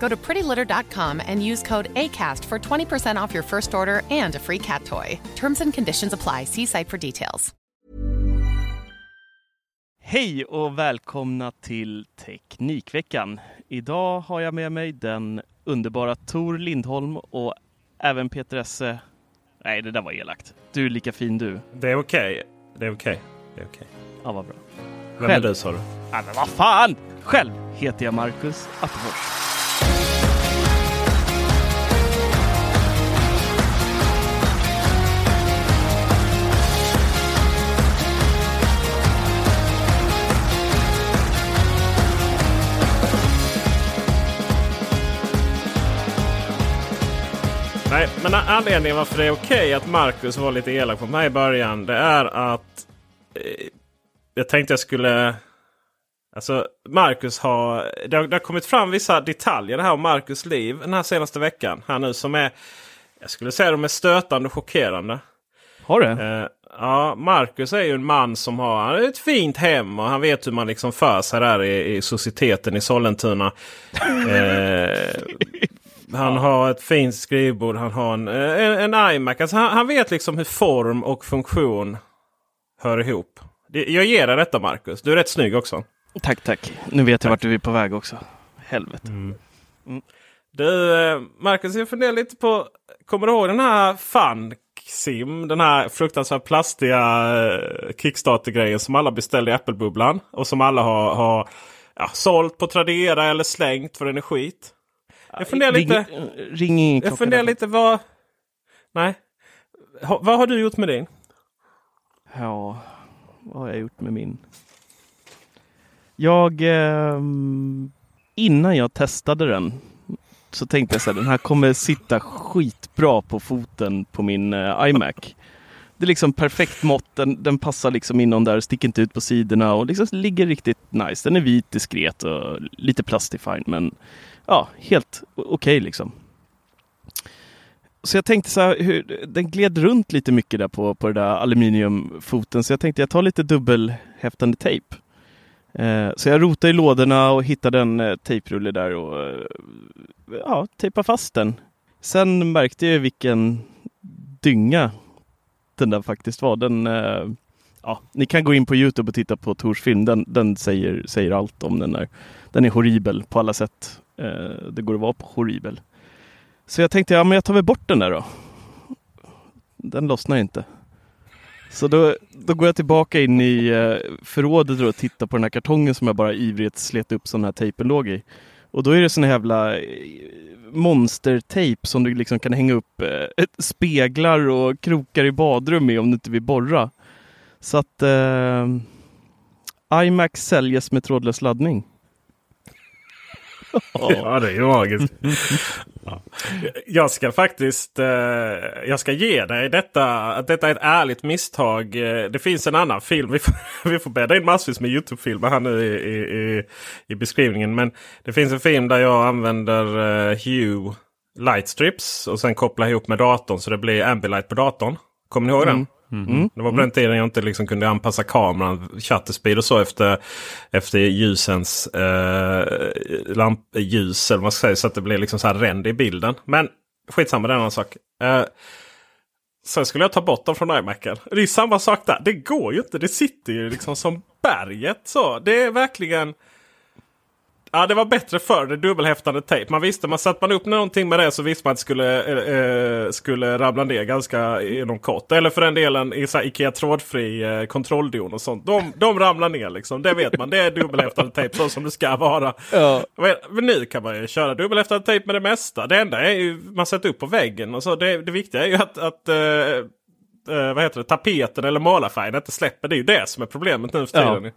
Go to prettylitter.com and use code ACAST for 20% off your first order and a free cat toy. Terms and conditions apply. See site for details. Hej och välkomna till Teknikveckan. Idag har jag med mig den underbara Tor Lindholm och även Peter Esse. Nej, det där var elakt. Du är lika fin du. Det är okej. Det är okej. Det är okej. Ja, vad bra. Vem är du sa du? Ja, men vad fan! Själv heter jag Marcus Attefors. Nej, men anledningen varför det är okej att Marcus var lite elak på mig i början. Det är att eh, jag tänkte jag skulle... Alltså Marcus har... Det, har... det har kommit fram vissa detaljer här om Marcus liv den här senaste veckan. Här nu som är... Jag skulle säga de är stötande och chockerande. Har det? Eh, ja, Marcus är ju en man som har, han har ett fint hem och han vet hur man liksom för sig där i, i societeten i Sollentuna. eh, han har ett fint skrivbord, han har en, en, en iMac. Alltså han, han, vet liksom hur form och funktion hör ihop. Jag ger dig detta Marcus. Du är rätt snygg också. Tack, tack. Nu vet jag vart du är på väg också. Helvete. Mm. Mm. Du eh, Marcus, jag funderar lite på. Kommer du ihåg den här Fun Sim? Den här fruktansvärt plastiga eh, Kickstarter-grejen som alla beställde i Apple-bubblan. Och som alla har, har ja, sålt på Tradera eller slängt för den är skit. Jag funderar ring, lite. Ring ingen Jag funderar lite vad... Nej. Ha, vad har du gjort med din? Ja, vad har jag gjort med min? Jag... Eh, innan jag testade den så tänkte jag så här, den här kommer sitta skitbra på foten på min eh, iMac. Det är liksom perfekt mått, den, den passar liksom inom där, sticker inte ut på sidorna och liksom ligger riktigt nice. Den är vit, diskret och lite plastifine men ja, helt okej okay, liksom. Så jag tänkte så här, hur, den gled runt lite mycket där på, på den där aluminiumfoten så jag tänkte jag tar lite dubbelhäftande tejp. Eh, så jag rotade i lådorna och hittade en eh, tejprulle där och eh, ja, tejpade fast den. Sen märkte jag vilken dynga den där faktiskt var. Den, eh, ja, ni kan gå in på Youtube och titta på Tors film. Den, den säger, säger allt om den där. Den är horribel på alla sätt. Eh, det går att vara på horribel. Så jag tänkte, ja men jag tar väl bort den där då. Den lossnar inte. Så då, då går jag tillbaka in i eh, förrådet och tittar på den här kartongen som jag bara ivrigt slet upp som den här tejpen låg i. Och då är det sån här jävla eh, monstertejp som du liksom kan hänga upp eh, speglar och krokar i badrum med om du inte vill borra. Så att eh, iMac säljes med trådlös laddning ja, det är ju magiskt. Ja. Jag ska faktiskt eh, jag ska ge dig detta. Att detta är ett ärligt misstag. Eh, det finns en annan film. Vi får, vi får bädda in massvis med Youtube-filmer här nu i, i, i, beskrivningen. Men det finns en film där jag använder uh, Hue Lightstrips och sen kopplar ihop med datorn så det blir Ambilight på datorn. Kommer ni ihåg mm. den? Mm. Mm. Det var på den tiden jag inte liksom kunde anpassa kameran, shutter och så efter, efter ljusens eh, lampljus. Eller vad ska säga, så att det blev liksom så här ränd i bilden. Men skitsamma, det är en annan sak. Eh, Sen skulle jag ta bort dem från iMacen. Det är samma sak där. Det går ju inte. Det sitter ju liksom som berget. så. Det är verkligen... Ja, det var bättre förr. Det dubbelhäftande tejp. Man visste, man satte man upp någonting med det så visste man att det skulle, eh, skulle ramla ner ganska inom kort. Eller för den delen i så Ikea trådfri eh, kontrolldon och sånt. De, de ramlar ner liksom. Det vet man. Det är dubbelhäftande tejp så som det ska vara. Ja. Men nu kan man ju köra dubbelhäftande tejp med det mesta. Det enda är ju man sätter upp på väggen. Och så. Det, det viktiga är ju att, att eh, eh, vad heter det, tapeten eller målarfärgen inte släpper. Det är ju det som är problemet nu för tiden.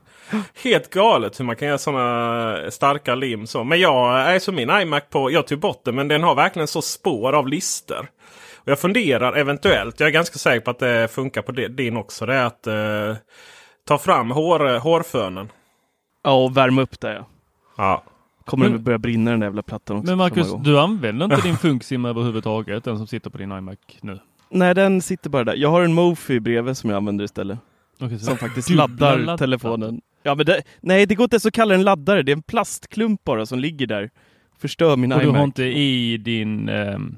Helt galet hur man kan göra sådana starka lim. Så. Men jag är som min iMac på, jag tog bort det men den har verkligen så spår av lister. Och jag funderar eventuellt, jag är ganska säker på att det funkar på din också. Det är att eh, ta fram hår, hårfönen. Ja, och värma upp det ja. Ja. Kommer Men- det börja brinna den där jävla plattan också. Men Marcus, du använder inte din Funksim överhuvudtaget? Den som sitter på din iMac nu? Nej, den sitter bara där. Jag har en Mofi bredvid som jag använder istället. Så- Som faktiskt laddar laddar. telefonen. Ja, men det, nej, det går inte ens att kalla den laddare. Det är en plastklump bara som ligger där. Förstör min Och du iMac. har inte i din ehm,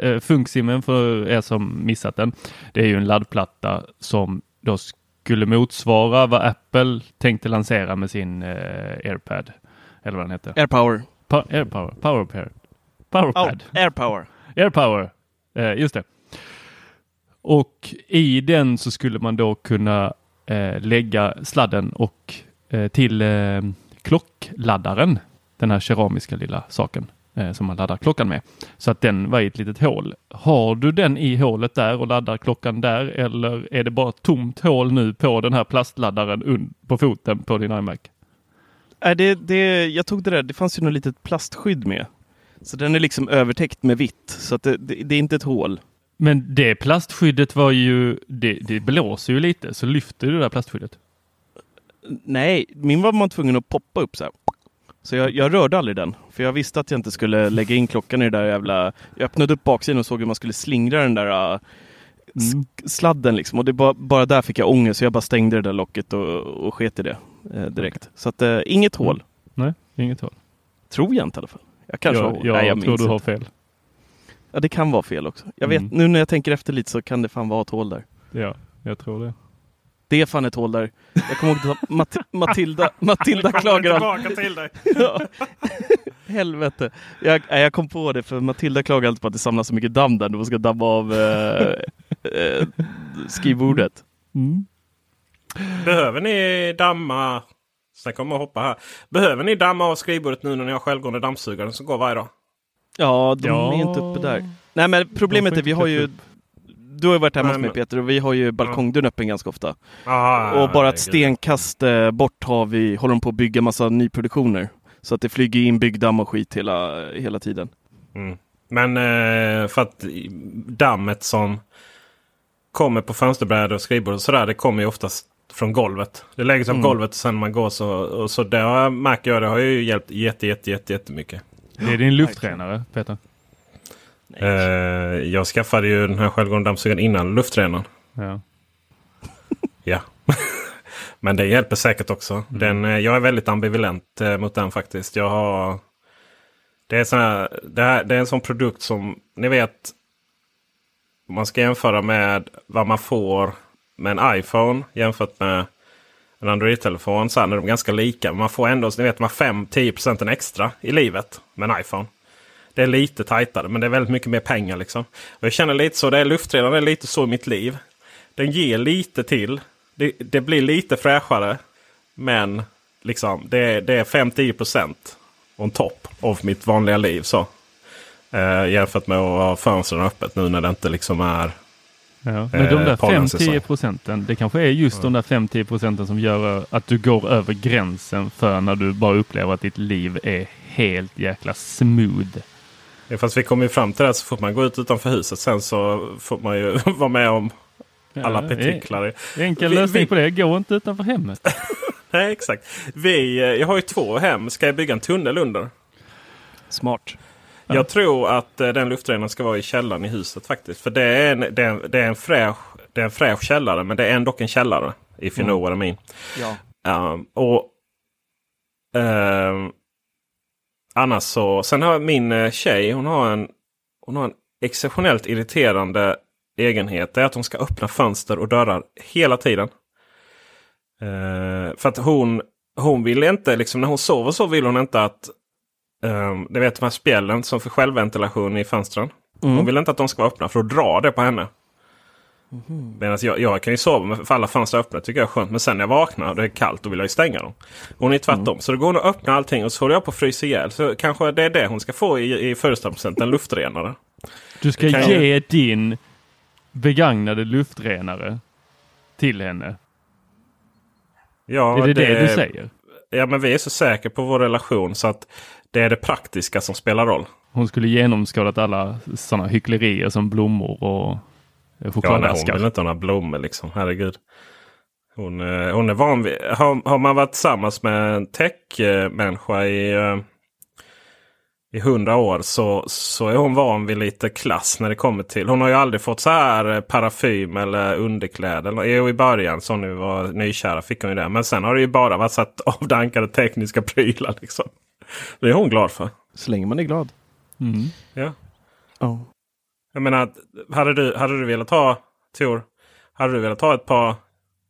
eh, Funksimmen för er som missat den. Det är ju en laddplatta som då skulle motsvara vad Apple tänkte lansera med sin eh, AirPad. Eller vad den heter. AirPower. Pa- AirPower. Powerpair. Oh, Powerpad. AirPower. AirPower. Eh, just det. Och i den så skulle man då kunna eh, lägga sladden och eh, till eh, klockladdaren. Den här keramiska lilla saken eh, som man laddar klockan med. Så att den var i ett litet hål. Har du den i hålet där och laddar klockan där eller är det bara ett tomt hål nu på den här plastladdaren på foten på din iMac? Äh, det, det, jag tog det där. Det fanns ju något litet plastskydd med. Så den är liksom övertäckt med vitt. Så att det, det, det är inte ett hål. Men det plastskyddet var ju, det, det blåser ju lite så lyfter du det där plastskyddet. Nej, min var man tvungen att poppa upp så här. Så jag, jag rörde aldrig den. För jag visste att jag inte skulle lägga in klockan i det där jävla... Jag öppnade upp baksidan och såg hur man skulle slingra den där uh, sladden liksom. Och det bara, bara där fick jag ångest. Så jag bara stängde det där locket och, och sket i det eh, direkt. Så att uh, inget hål. Nej, inget hål. Tror jag inte i alla fall. Jag kanske har jag hål. jag, Nej, jag tror du har fel. Ja, det kan vara fel också. Jag vet, Mm. nu när jag tänker efter lite så kan det fan vara ett hål där. Ja, jag tror det. Det är fan ett hål där. Jag kommer ihåg att Mat Matilda, Matilda klagar alltid. tillbaka till dig. Ja. Helvete. Jag, nej, jag kom på det för Matilda klagar alltid på att det samlas så mycket damm där när man ska damma av eh, eh, skrivbordet. Mm. Behöver ni damma... Sen kommer jag hoppa här. Behöver ni damma av skrivbordet nu när ni har självgående dammsugaren som går varje dag? Ja, de Ja. är inte uppe där. Nej men problemet är vi har ju. Du har ju varit hemma Nej, hos mig Peter och vi har ju balkongdörren öppen ganska ofta. Aha, och bara ett stenkast eh, bort har vi, håller de på att bygga massa nyproduktioner. Så att det flyger in byggdamm och skit hela, hela tiden. Mm. Men eh, för att dammet som kommer på fönsterbrädor och skrivbord och sådär. Det kommer ju oftast från golvet. Det lägger sig på Mm. golvet och sen man går så. Och så det har, märker jag det har ju hjälpt jätte, jätte, jätte, jättemycket. Det är din luftrenare, Peter. Eh, jag skaffade ju den här självgående dammsugaren innan luftrenaren. Ja. Ja. Men det hjälper säkert också. Den, eh, jag är väldigt ambivalent eh, mot den faktiskt. Jag har... Det är, här, det, här, det är en sån produkt som ni vet. Man ska jämföra med vad man får med en iPhone jämfört med en Android-telefon. Så är de ganska lika. Men man får ändå ni vet, 5-10% extra i livet med en iPhone. Det är lite tajtare men det är väldigt mycket mer pengar. liksom. Och jag känner lite så. Det är luftrenaren är lite så i mitt liv. Den ger lite till. Det, det blir lite fräschare. Men liksom det, det är 5-10% on top av mitt vanliga liv. så. Eh, jämfört med att ha fönstren öppet nu när det inte liksom är... Ja. Men de Eh, där pollensäsong. 5-10 procenten, det kanske är just de där 5-10 procenten som gör att du går över gränsen för när du bara upplever att ditt liv är helt jäkla smooth. Ja, Fast vi kommer ju fram till det så fort man går ut utanför huset sen så får man ju vara med om alla Ja, partiklar. en- Enkel lösning vi- på det, gå inte utanför hemmet. Nej, exakt. Vi, eh, jag har ju två hem. Ska jag bygga en tunnel under? Smart. Ja. Jag tror att eh, den luftrenaren ska vara i källaren i huset faktiskt. För det är en, det är en, det är en, fräsch, det är en fräsch källare. Men det är ändå en källare. If you know what I mean. Ja. Um, och ehm, Annars så. Sen har min eh, tjej. Hon har en, hon har en exceptionellt irriterande egenhet är att hon ska öppna fönster och dörrar hela tiden. Eh, för att hon, hon vill inte, liksom när hon sover så vill hon inte att Um, det vet de här spjällen som för självventilation i fönstren. Mm. Hon vill inte att de ska vara öppna för att dra det på henne. Mm. Medan jag, jag kan ju sova med alla fönster öppna tycker jag är skönt. Men sen när jag vaknar och det är kallt då vill jag ju stänga dem. Hon är tvärtom. Mm. Så då går hon och öppnar allting och så håller jag på att frysa ihjäl. Så kanske det är det hon ska få i, i födelsedagspresent. En luftrenare. Du ska ge ju... din begagnade luftrenare till henne. Ja, är det det, det du säger? Ja, men vi är så säkra på vår relation så att det är det praktiska som spelar roll. Hon skulle genomskådat alla sådana hycklerier som blommor och chokladaskar. Ja, hon vill inte ha några blommor liksom. Herregud. Hon, eh, hon är van vid... Har, har man varit tillsammans med en tech-människa i, eh, i hundra år så, så är hon van vid lite klass när det kommer till. Hon har ju aldrig fått så här eh, parfym eller underkläder. Jo, i början så nu var nykära fick hon ju det. Men sen har det ju bara varit så avdankade tekniska prylar. Liksom. Det är hon glad för. Så länge man är glad. Mm. Ja. Oh. Jag menar, hade du, hade du velat ha, Tor, hade du velat ha ett par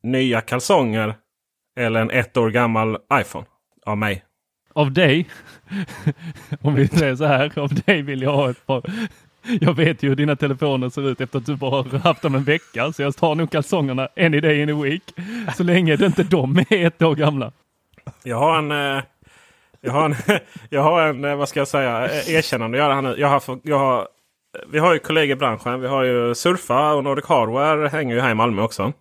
nya kalsonger eller en ett år gammal iPhone av mig? Av dig? Om vi säger så här, av dig vill jag ha ett par. Jag vet ju hur dina telefoner ser ut efter att du bara har haft dem en vecka. Så jag tar nog kalsongerna any day in a week. Så länge det inte de är ett år gamla. Jag har en, eh, jag har en, jag har en eh, vad ska jag säga, eh, erkännande att göra här nu. Jag har, jag har, vi har ju kollegor i branschen. Vi har ju Surfa och Nordic Hardware hänger ju här i Malmö också.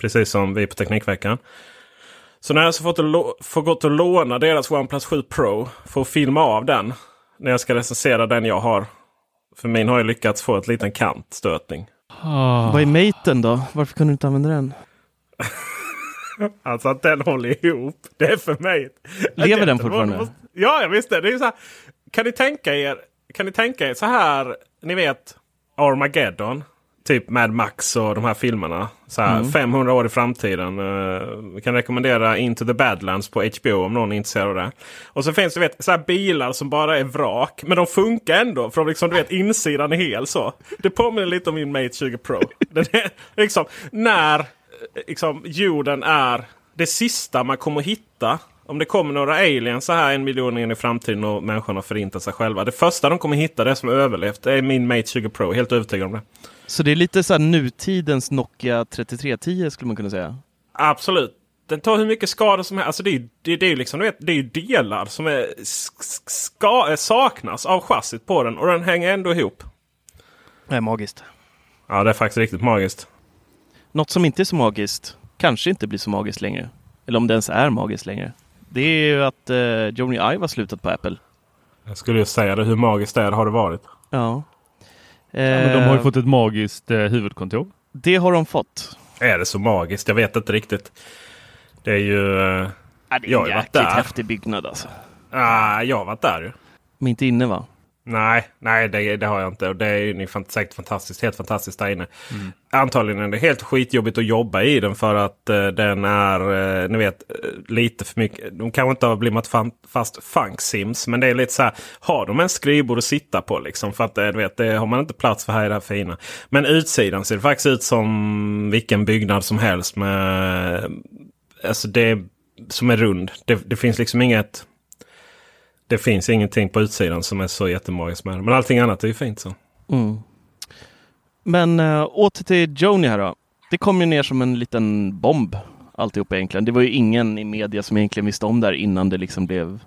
Precis som vi på Teknikveckan. Så när jag så fått, får gått och låna deras OnePlus 7 Pro för att filma av den. När jag ska recensera den jag har. För min har ju lyckats få ett liten kantstötning. Oh. Vad är maten då? Varför kan du inte använda den? Alltså att den håller ihop. Det är för mig. Lever den fortfarande? Ja, jag visste. Det är så här, kan ni tänka er. Kan ni tänka er så här. Ni vet Armageddon. Typ Mad Max och de här filmerna. Så här, mm. 500 år i framtiden. Uh, vi kan rekommendera Into the Badlands på HBO om någon är intresserad av det. Och så finns det vet, så här bilar som bara är vrak. Men de funkar ändå. För de liksom, du vet, insidan är hel så. Det påminner lite om min Mate 20 Pro. Den är, liksom, när liksom, jorden är det sista man kommer hitta. Om det kommer några aliens så här en miljon in i framtiden och människorna förintar sig själva. Det första de kommer hitta, det som överlevt, det är min Mate 20 Pro. Helt övertygad om det. Så det är lite så här nutidens Nokia 3310 skulle man kunna säga? Absolut. Den tar hur mycket skada som helst. Alltså det är ju det, det är liksom, vet, det är delar som är, ska, saknas av chassit på den och den hänger ändå ihop. Det är magiskt. Ja, det är faktiskt riktigt magiskt. Något som inte är så magiskt kanske inte blir så magiskt längre. Eller om det ens är magiskt längre. Det är ju att eh, Joni Ive har slutat på Apple. Jag skulle ju säga det. Hur magiskt det har det varit? Ja. Eh, ja men de har ju fått ett magiskt eh, huvudkontor. Det har de fått. Är det så magiskt? Jag vet inte riktigt. Det är ju... Eh, ja, det är en jäkligt häftig byggnad alltså. Ah, jag har varit där ju. Men inte inne va? Nej, nej det, det, har jag inte. Och det är ju säkert fantastiskt. Helt fantastiskt där inne. Mm. Antagligen är det helt skitjobbigt att jobba i den för att uh, den är, uh, ni vet, uh, lite för mycket. De kanske inte har blivit fan, fast funk-sims. Men det är lite så här, har de en skrivbord att sitta på liksom? För att du vet, det har man inte plats för här i det här fina. Men utsidan ser faktiskt ut som vilken byggnad som helst med, alltså det som är rund. Det, det finns liksom inget det finns ingenting på utsidan som är så jättemagiskt med det. Men allting annat är ju fint så. Mm. Men äh, åter till Joni här då. Det kom ju ner som en liten bomb alltihop egentligen. Det var ju ingen i media som egentligen visste om det här innan det liksom blev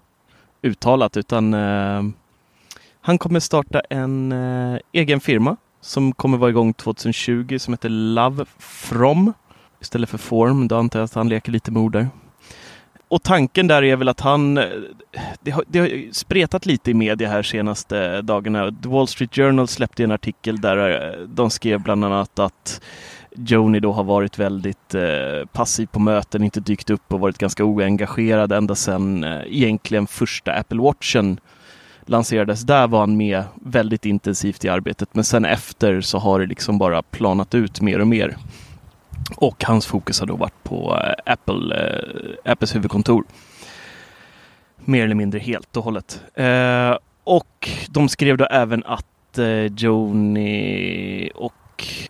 uttalat utan äh, han kommer starta en äh, egen firma som kommer vara igång 2020 som heter Love From istället för Form. Då antar jag att han leker lite med ord där och tanken där är väl att han, eh, det har, det har spretat lite i media här senaste dagarna. The Wall Street Journal släppte en artikel där eh, de skrev bland annat att Joni då har varit väldigt eh, passiv på möten, inte dykt upp och varit ganska oengagerad ända sedan eh, egentligen första Apple Watchen lanserades. Där var han med väldigt intensivt i arbetet men sen efter så har det liksom bara planat ut mer och mer. Och hans fokus har då varit på eh, Apple, eh, Apples huvudkontor. Mer eller mindre helt och hållet. Eh, och de skrev då även att eh, Joni och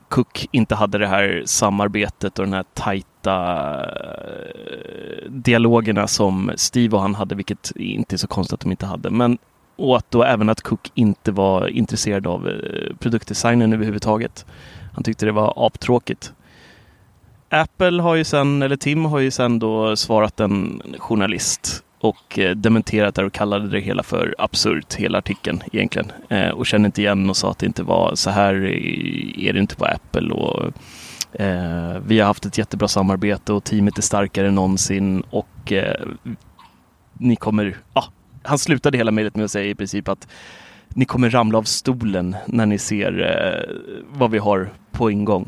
Cook inte hade det här samarbetet och den här tajta eh, dialogerna som Steve och han hade, vilket inte är så konstigt att de inte hade. Men och att då även att Cook inte var intresserad av eh, produktdesignen överhuvudtaget. Han tyckte det var aptråkigt. Apple har ju sen, eller Tim har ju sen då svarat en journalist och eh, dementerat det och kallade det hela för absurt, hela artikeln egentligen. Eh, och kände inte igen och sa att det inte var så här är det inte på Apple. Och, eh, vi har haft ett jättebra samarbete och teamet är starkare än någonsin och eh, ni kommer, ah, han slutade hela mejlet med att säga i princip att ni kommer ramla av stolen när ni ser eh, vad vi har på ingång.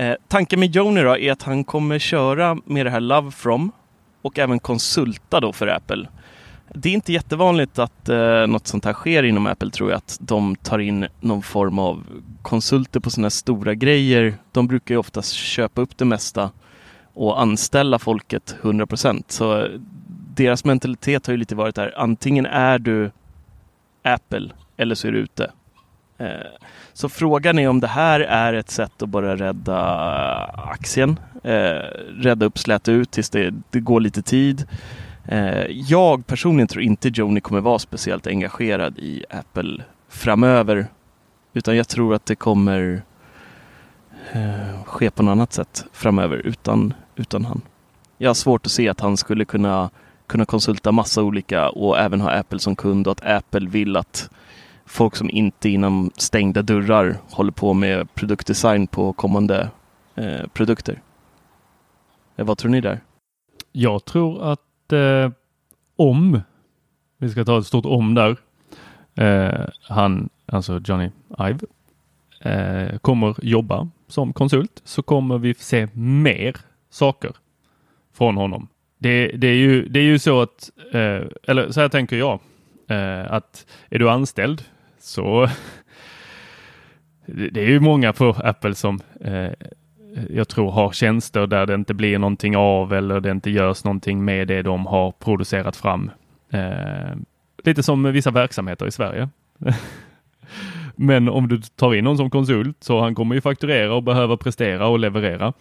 Eh, tanken med Joni då är att han kommer köra med det här Love From och även konsulta då för Apple. Det är inte jättevanligt att eh, något sånt här sker inom Apple tror jag, att de tar in någon form av konsulter på sådana stora grejer. De brukar ju oftast köpa upp det mesta och anställa folket 100% Så eh, deras mentalitet har ju lite varit där, antingen är du Apple eller så är du ute. Eh, så frågan är om det här är ett sätt att bara rädda eh, aktien. Eh, rädda upp, släta ut tills det, det går lite tid. Jag personligen tror inte Joni kommer vara speciellt engagerad i Apple framöver. Utan jag tror att det kommer ske på något annat sätt framöver utan, utan han. Jag har svårt att se att han skulle kunna, kunna konsulta massa olika och även ha Apple som kund och att Apple vill att folk som inte inom stängda dörrar håller på med produktdesign på kommande eh, produkter. Eh, vad tror ni där? Jag tror att eh, om, vi ska ta ett stort om där, eh, han, alltså Johnny Ive, eh, kommer jobba som konsult så kommer vi se mer saker från honom. Det, det, är, ju, det är ju så att, eh, eller så här tänker jag, eh, att är du anställd så det är ju många på Apple som eh, jag tror har tjänster där det inte blir någonting av eller det inte görs någonting med det de har producerat fram. Eh, lite som vissa verksamheter i Sverige. Men om du tar in någon som konsult så han kommer ju fakturera och behöva prestera och leverera.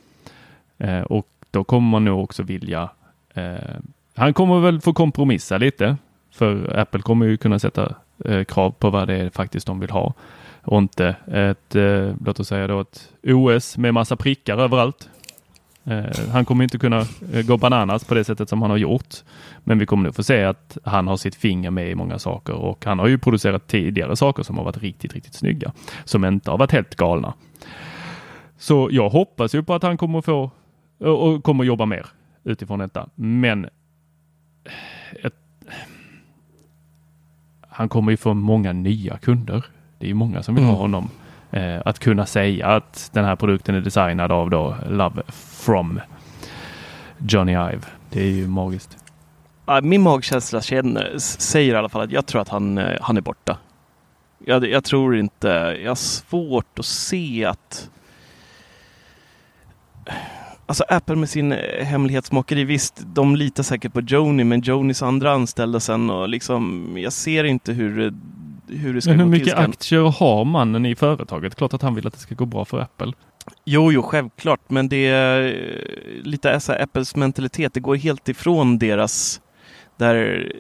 Eh, och då kommer man nog också vilja eh, han kommer väl få kompromissa lite för Apple kommer ju kunna sätta eh, krav på vad det är faktiskt de vill ha och inte ett, eh, låt oss säga då ett OS med massa prickar överallt. Eh, han kommer inte kunna eh, gå bananas på det sättet som han har gjort. Men vi kommer nog få se att han har sitt finger med i många saker och han har ju producerat tidigare saker som har varit riktigt, riktigt snygga. Som inte har varit helt galna. Så jag hoppas ju på att han kommer få och kommer jobba mer utifrån detta. Men ett, han kommer ju få många nya kunder. Det är ju många som vill ha mm. honom. Eh, att kunna säga att den här produkten är designad av då Love from Johnny Ive. Det är ju magiskt. Min magkänsla känner, säger i alla fall att jag tror att han, eh, han är borta. Jag, jag tror inte, jag har svårt att se att Alltså Apple med sin eh, hemlighetsmakeri, visst, de litar säkert på Joni, men Jonis andra anställda sen och liksom, jag ser inte hur, hur det ska men hur gå mycket till aktier har mannen i företaget? Klart att han vill att det ska gå bra för Apple. Jo, jo, självklart, men det är eh, lite så Apples mentalitet, det går helt ifrån deras där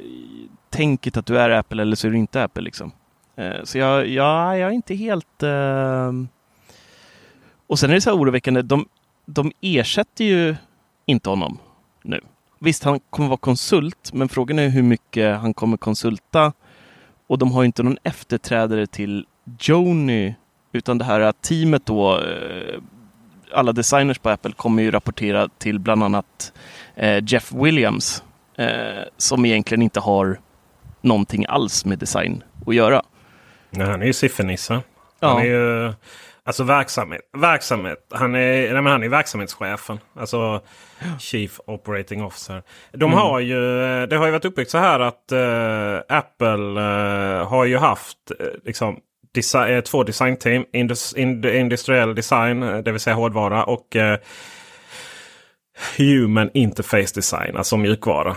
tänket att du är Apple eller så är du inte Apple liksom. Eh, så jag, ja, jag är inte helt... Uh... Och sen är det så här oroväckande, de, de ersätter ju inte honom nu. Visst, han kommer vara konsult, men frågan är hur mycket han kommer konsulta. Och de har inte någon efterträdare till Joni, utan det här teamet då, eh, alla designers på Apple kommer ju rapportera till bland annat eh, Jeff Williams, eh, som egentligen inte har någonting alls med design att göra. Nej, han är ju siffernisse. Han ja. är ju Alltså verksamhet. verksamhet. Han, är, nej, han är verksamhetschefen. Alltså Chief Operating Officer. De mm. har ju, det har ju varit uppbyggt så här att uh, Apple uh, har ju haft uh, liksom, desi två designteam. Indus, ind, industriell design, det vill säga hårdvara. och Human Interface Design, alltså mjukvara.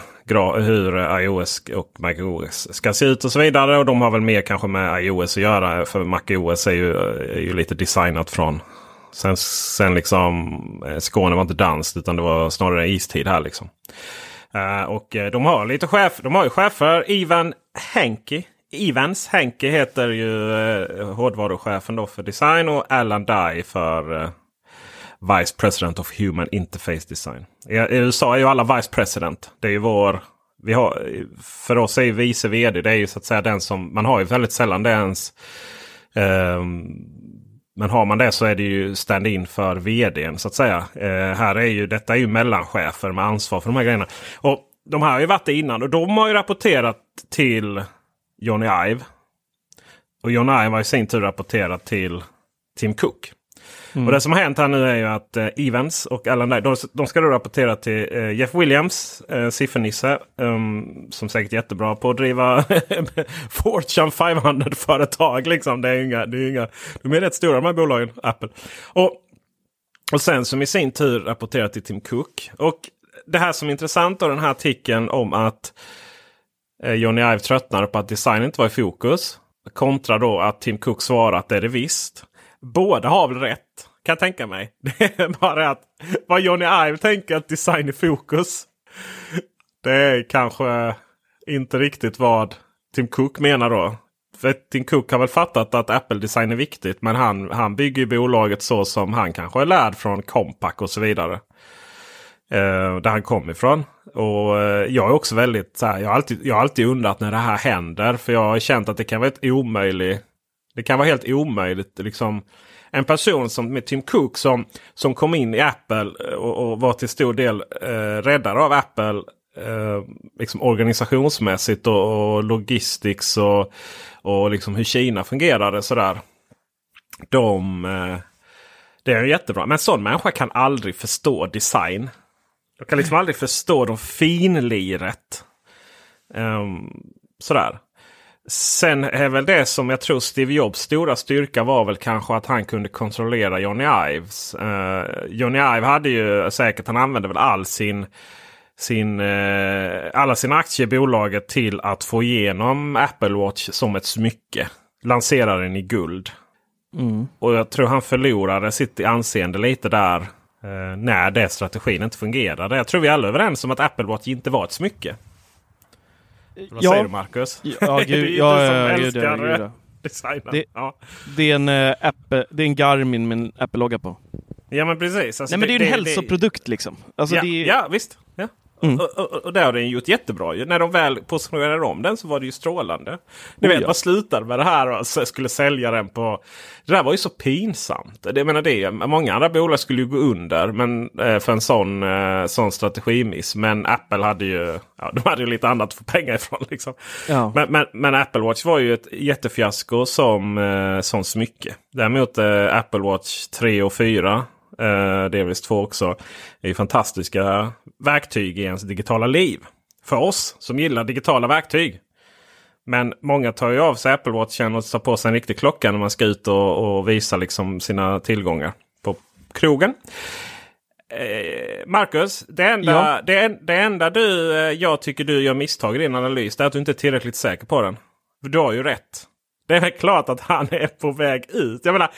Hur iOS och MacOS ska se ut och så vidare. Och de har väl mer kanske med iOS att göra. För MacOS är ju, är ju lite designat från Sen, sen liksom eh, Skåne var inte danskt utan det var snarare istid här liksom. Uh, och eh, de har lite chef, de har ju chefer. Ivan Henke. Evans Henke heter ju uh, hårdvaruchefen då för design och Alan Dye för uh, Vice President of Human Interface Design. I, I, USA är ju alla Vice President. Det är ju vår... Vi har, för oss är ju vice vd det är ju så att säga den som... Man har ju väldigt sällan det ens... Um, men har man det så är det ju stand-in för vdn så att säga. Eh, här är ju, detta är ju mellanchefer med ansvar för de här grejerna. Och De här har ju varit det innan och de har ju rapporterat till Johnny Ive. Och Johnny Ive har i sin tur rapporterat till Tim Cook. Mm. Och det som har hänt här nu är ju att eh, Evans och Alan Dye, de, de ska då rapportera till eh, Jeff Williams, eh, siffernisse. Um, som säkert är jättebra på att driva Fortune 500-företag. Liksom. Det är inga, det är inga, de är rätt stora de här bolagen, Apple. Och, och sen som i sin tur rapporterar till Tim Cook. Och det här som är intressant av den här artikeln om att eh, Johnny Ive tröttnar på att design inte var i fokus. Kontra då att Tim Cook svarar att det är det visst. Båda har väl rätt kan jag tänka mig. Det är bara att vad Johnny Ive tänker att design i fokus. Det är kanske inte riktigt vad Tim Cook menar då. För Tim Cook har väl fattat att Apple-design är viktigt. Men han, han bygger bolaget så som han kanske är lärd från Compaq och så vidare. Eh, där han kom ifrån. Och eh, jag är också väldigt så här, jag, har alltid, jag har alltid undrat när det här händer. För jag har känt att det kan vara ett omöjligt det kan vara helt omöjligt. Liksom, en person som med Tim Cook som, som kom in i Apple eh, och, och var till stor del eh, räddare av Apple. Eh, liksom organisationsmässigt och, och logistics och, och liksom hur Kina fungerade. Sådär. De, eh, det är jättebra. Men en sån människa kan aldrig förstå design. De kan liksom aldrig förstå de finliret. Um, sådär. Sen är väl det som jag tror Steve Jobs stora styrka var väl kanske att han kunde kontrollera Johnny Ives. Uh, Johnny Ive hade ju säkert, han använde väl all sin, sin, uh, alla sina aktier i bolaget till att få igenom Apple Watch som ett smycke. Lansera den i guld. Mm. Och jag tror han förlorade sitt anseende lite där. Uh, när det strategin inte fungerade. Jag tror vi alla är överens om att Apple Watch inte var ett smycke. Vad ja. säger du Marcus? Ja, gud, det är ja, du som ja, gud, gud, designen. Det, ja. det, är en, uh, Apple, det är en Garmin med en Apple-logga på. Ja men precis. Alltså, Nej men det, det är ju en hälsoprodukt liksom. Alltså, ja, är... ja visst. Ja. Mm. Och, och, och, det har den gjort jättebra. När de väl positionerade om den så var det ju strålande. Ni oh, vet, ja. man slutade med det här och skulle sälja den på... Det där var ju så pinsamt. Det, menar det, många andra bolag skulle ju gå under men, eh, för en sån, eh, sån strategimiss. Men Apple hade ju, ja, de hade ju lite annat att få pengar ifrån. Liksom. Ja. Men, men, men, Apple Watch var ju ett jättefiasko som, eh, som smycke. Däremot Apple Watch 3 och 4 eh, Delvis 2 också. är fantastiska verktyg i ens digitala liv. För oss som gillar digitala verktyg. Men många tar ju av sig Apple Watchen och tar på sig en riktig klocka när man ska ut och, och visa liksom sina tillgångar på krogen. Eh, Marcus, det enda, ja. det, det enda du, eh, jag tycker du gör misstag i din analys är att du inte är tillräckligt säker på den. Du har ju rätt. Det är klart att han är på väg ut. Jag menar,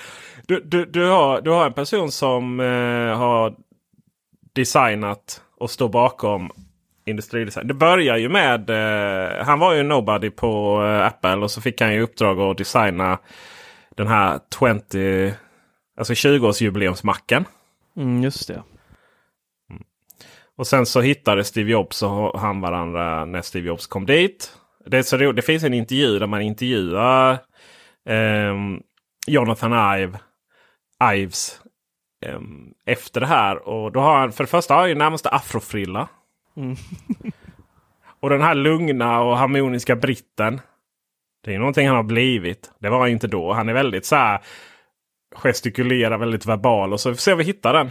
du, du, du, har, du har en person som eh, har designat och står bakom industridesign. Det börjar ju med... Eh, han var ju nobody på eh, Apple och så fick han ju uppdrag att designa den här 20... Alltså 20-årsjubileumsmacken. Mm, just det. Mm. Och sen så hittade Steve Jobs och han varandra när Steve Jobs kom dit. Det, är så roligt. det finns en intervju där man intervjuar eh, Jonathan Ive, Ives eh, efter det här. Och då har han för det första har ju närmaste afrofrilla. Mm. och den här lugna och harmoniska britten. Det är någonting han har blivit. Det var han inte då. Han är väldigt så här gestikulerar, väldigt verbal. Och så får vi se om vi hittar den.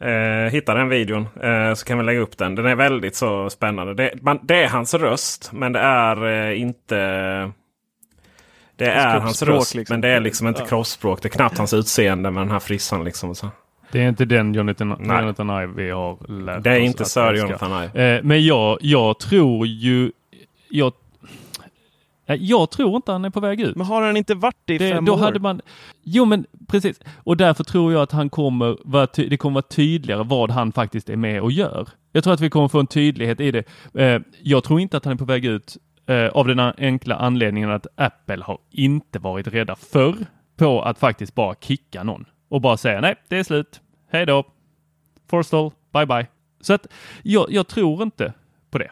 Eh, hitta den videon eh, så kan vi lägga upp den. Den är väldigt så spännande. Det, man, det är hans röst men det är eh, inte... Det är hans röst liksom. men det är liksom inte ja. kroppsspråk. Det är knappt hans utseende med den här frissan. Liksom, så. Det är inte den Jonathan, Nej. Jonathan Ive vi har lärt Det är oss inte Sir. Jonathan Ive. Eh, men jag, jag tror ju... Jag, Nej, jag tror inte han är på väg ut. Men har han inte varit det i Det, fem då år? hade man, jo men precis. Och därför tror jag att han kommer vara ty, det kommer vara tydligare vad han faktiskt är med och gör. Jag tror att vi kommer få en tydlighet i det. Eh, jag tror inte att han är på väg ut eh, av den enkla anledningen att Apple har inte varit rädda förr på att faktiskt bara kicka någon och bara säga nej, det är slut. Hej då. Forstall, bye bye. Så att jag, jag tror inte på det.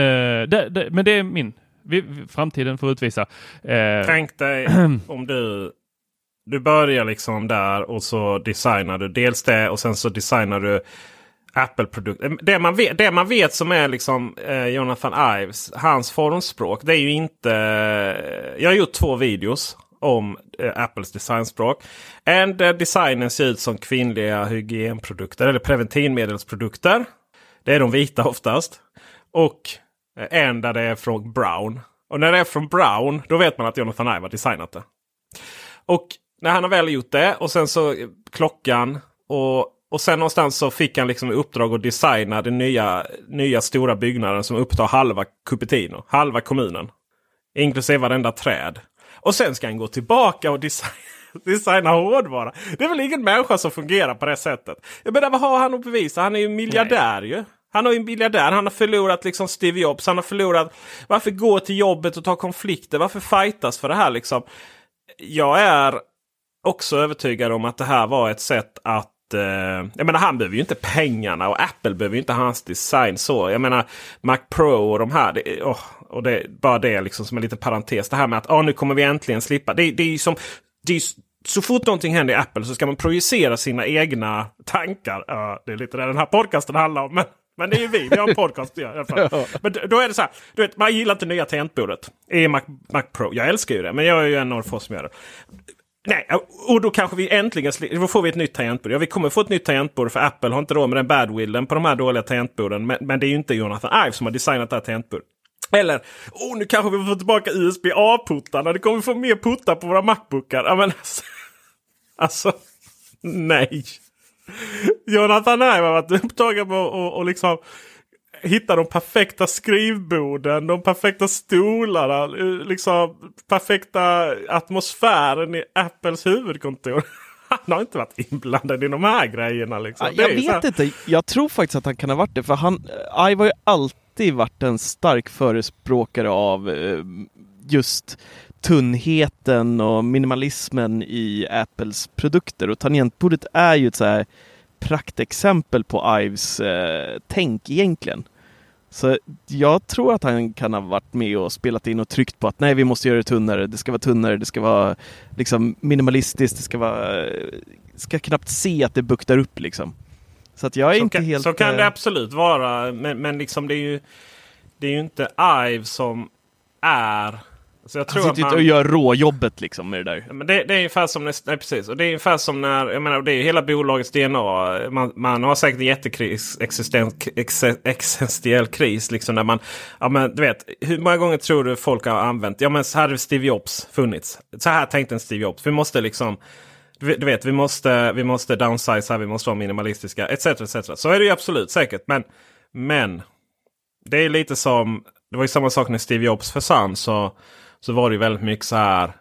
Eh, det, det. Men det är min. Vi, framtiden får utvisa. Eh, Tänk dig om du, du börjar liksom där och så designar du dels det och sen så designar du Apple-produkter. Eh, det, man vet- det man vet som är liksom eh, Jonathan Ives, hans formspråk. Det är ju inte... Eh, jag har gjort två videos om eh, Apples designspråk. En eh, där designen ser ut som kvinnliga hygienprodukter eller preventivmedelsprodukter. Det är de vita oftast. Och en där det är från Brown. Och när det är från Brown då vet man att Jonathan Ive har designat det. Och när han har väl gjort det och sen så klockan och, och sen någonstans så fick han liksom i uppdrag att designa den nya, nya stora byggnaden som upptar halva Cupertino, halva kommunen. Inklusive varenda träd. Och sen ska han gå tillbaka och designa, designa hårdvara. Det är väl ingen människa som fungerar på det sättet. Jag menar vad har han att bevisa? Han är ju miljardär ju. Han har ju en miljardär. Han har förlorat liksom Steve Jobs. Han har förlorat... Varför gå till jobbet och ta konflikter? Varför fightas för det här liksom? Jag är också övertygad om att det här var ett sätt att eh, jag menar han behöver ju inte pengarna och Apple behöver ju inte hans design så. Jag menar Mac Pro och de här. Det, åh, och det, bara det liksom som en liten parentes. Det här med att ah, nu kommer vi äntligen slippa. Det, det är ju som... Det är, så fort någonting händer i Apple så ska man projicera sina egna tankar. Ja, det är lite det den här podcasten handlar om. Men, men det är ju vi, vi har en podcast i alla fall. Men då är det så här, du vet, man gillar inte nya tangentbordet i Mac, Mac Pro. Jag älskar ju det, men jag är ju en av få som gör det. Nej, och då kanske vi äntligen då får vi ett nytt tangentbord. Ja, vi kommer få ett nytt tangentbord för Apple har inte råd med den badwillen på de här dåliga tangentborden. Men, men det är ju inte Jonathan Ive som har designat det här tangentbordet. Eller, oh, nu kanske vi får tillbaka USB-A-puttarna. Det kommer vi få mer puttar på våra Macbookar. Ja, men alltså, alltså, nej. Jonathan Ive har varit upptagen på att och, och liksom hitta de perfekta skrivborden, de perfekta stolarna, eh, liksom perfekta atmosfären i Apples huvudkontor. Han har inte varit inblandad i de här grejerna. Liksom. Jag vet inte. Jag tror faktiskt att han kan ha varit det. För han, eh, Ive har ju alltid varit en stark förespråkare av eh, just tunnheten och minimalismen i Apples produkter. Och tangentbordet är ju ett så här praktexempel på Ives eh, tänk egentligen. Så jag tror att han kan ha varit med och spelat in och tryckt på att nej, vi måste göra det tunnare. Det ska vara tunnare, det ska vara liksom minimalistiskt, det ska vara... eh, Ska knappt se att det buktar upp liksom. Så att jag är så inte kan, helt... Så kan eh, det absolut vara. Men, men liksom det är ju det är ju inte Ive som är... Så jag Han tror sitter att ju man, och gör råjobbet liksom med det där. Men det, det är ungefär som, när- nej, precis. Och det är ungefär som när, jag menar, det är ju hela bolagets DNA. Man, man har säkert en jättekris, existen, ex, existentiell kris. Liksom när man, ja men du vet, hur många gånger tror du folk har använt, ja men så här hade Steve Jobs funnits. Så här tänkte en Steve Jobs. Vi måste liksom, du vet vi måste, vi måste downsize, vi måste vara minimalistiska, etc. etc. Så är det ju absolut säkert. Men, men det är lite som, det var ju samma sak när Steve Jobs försvann. Så, så var det ju väldigt mycket så här.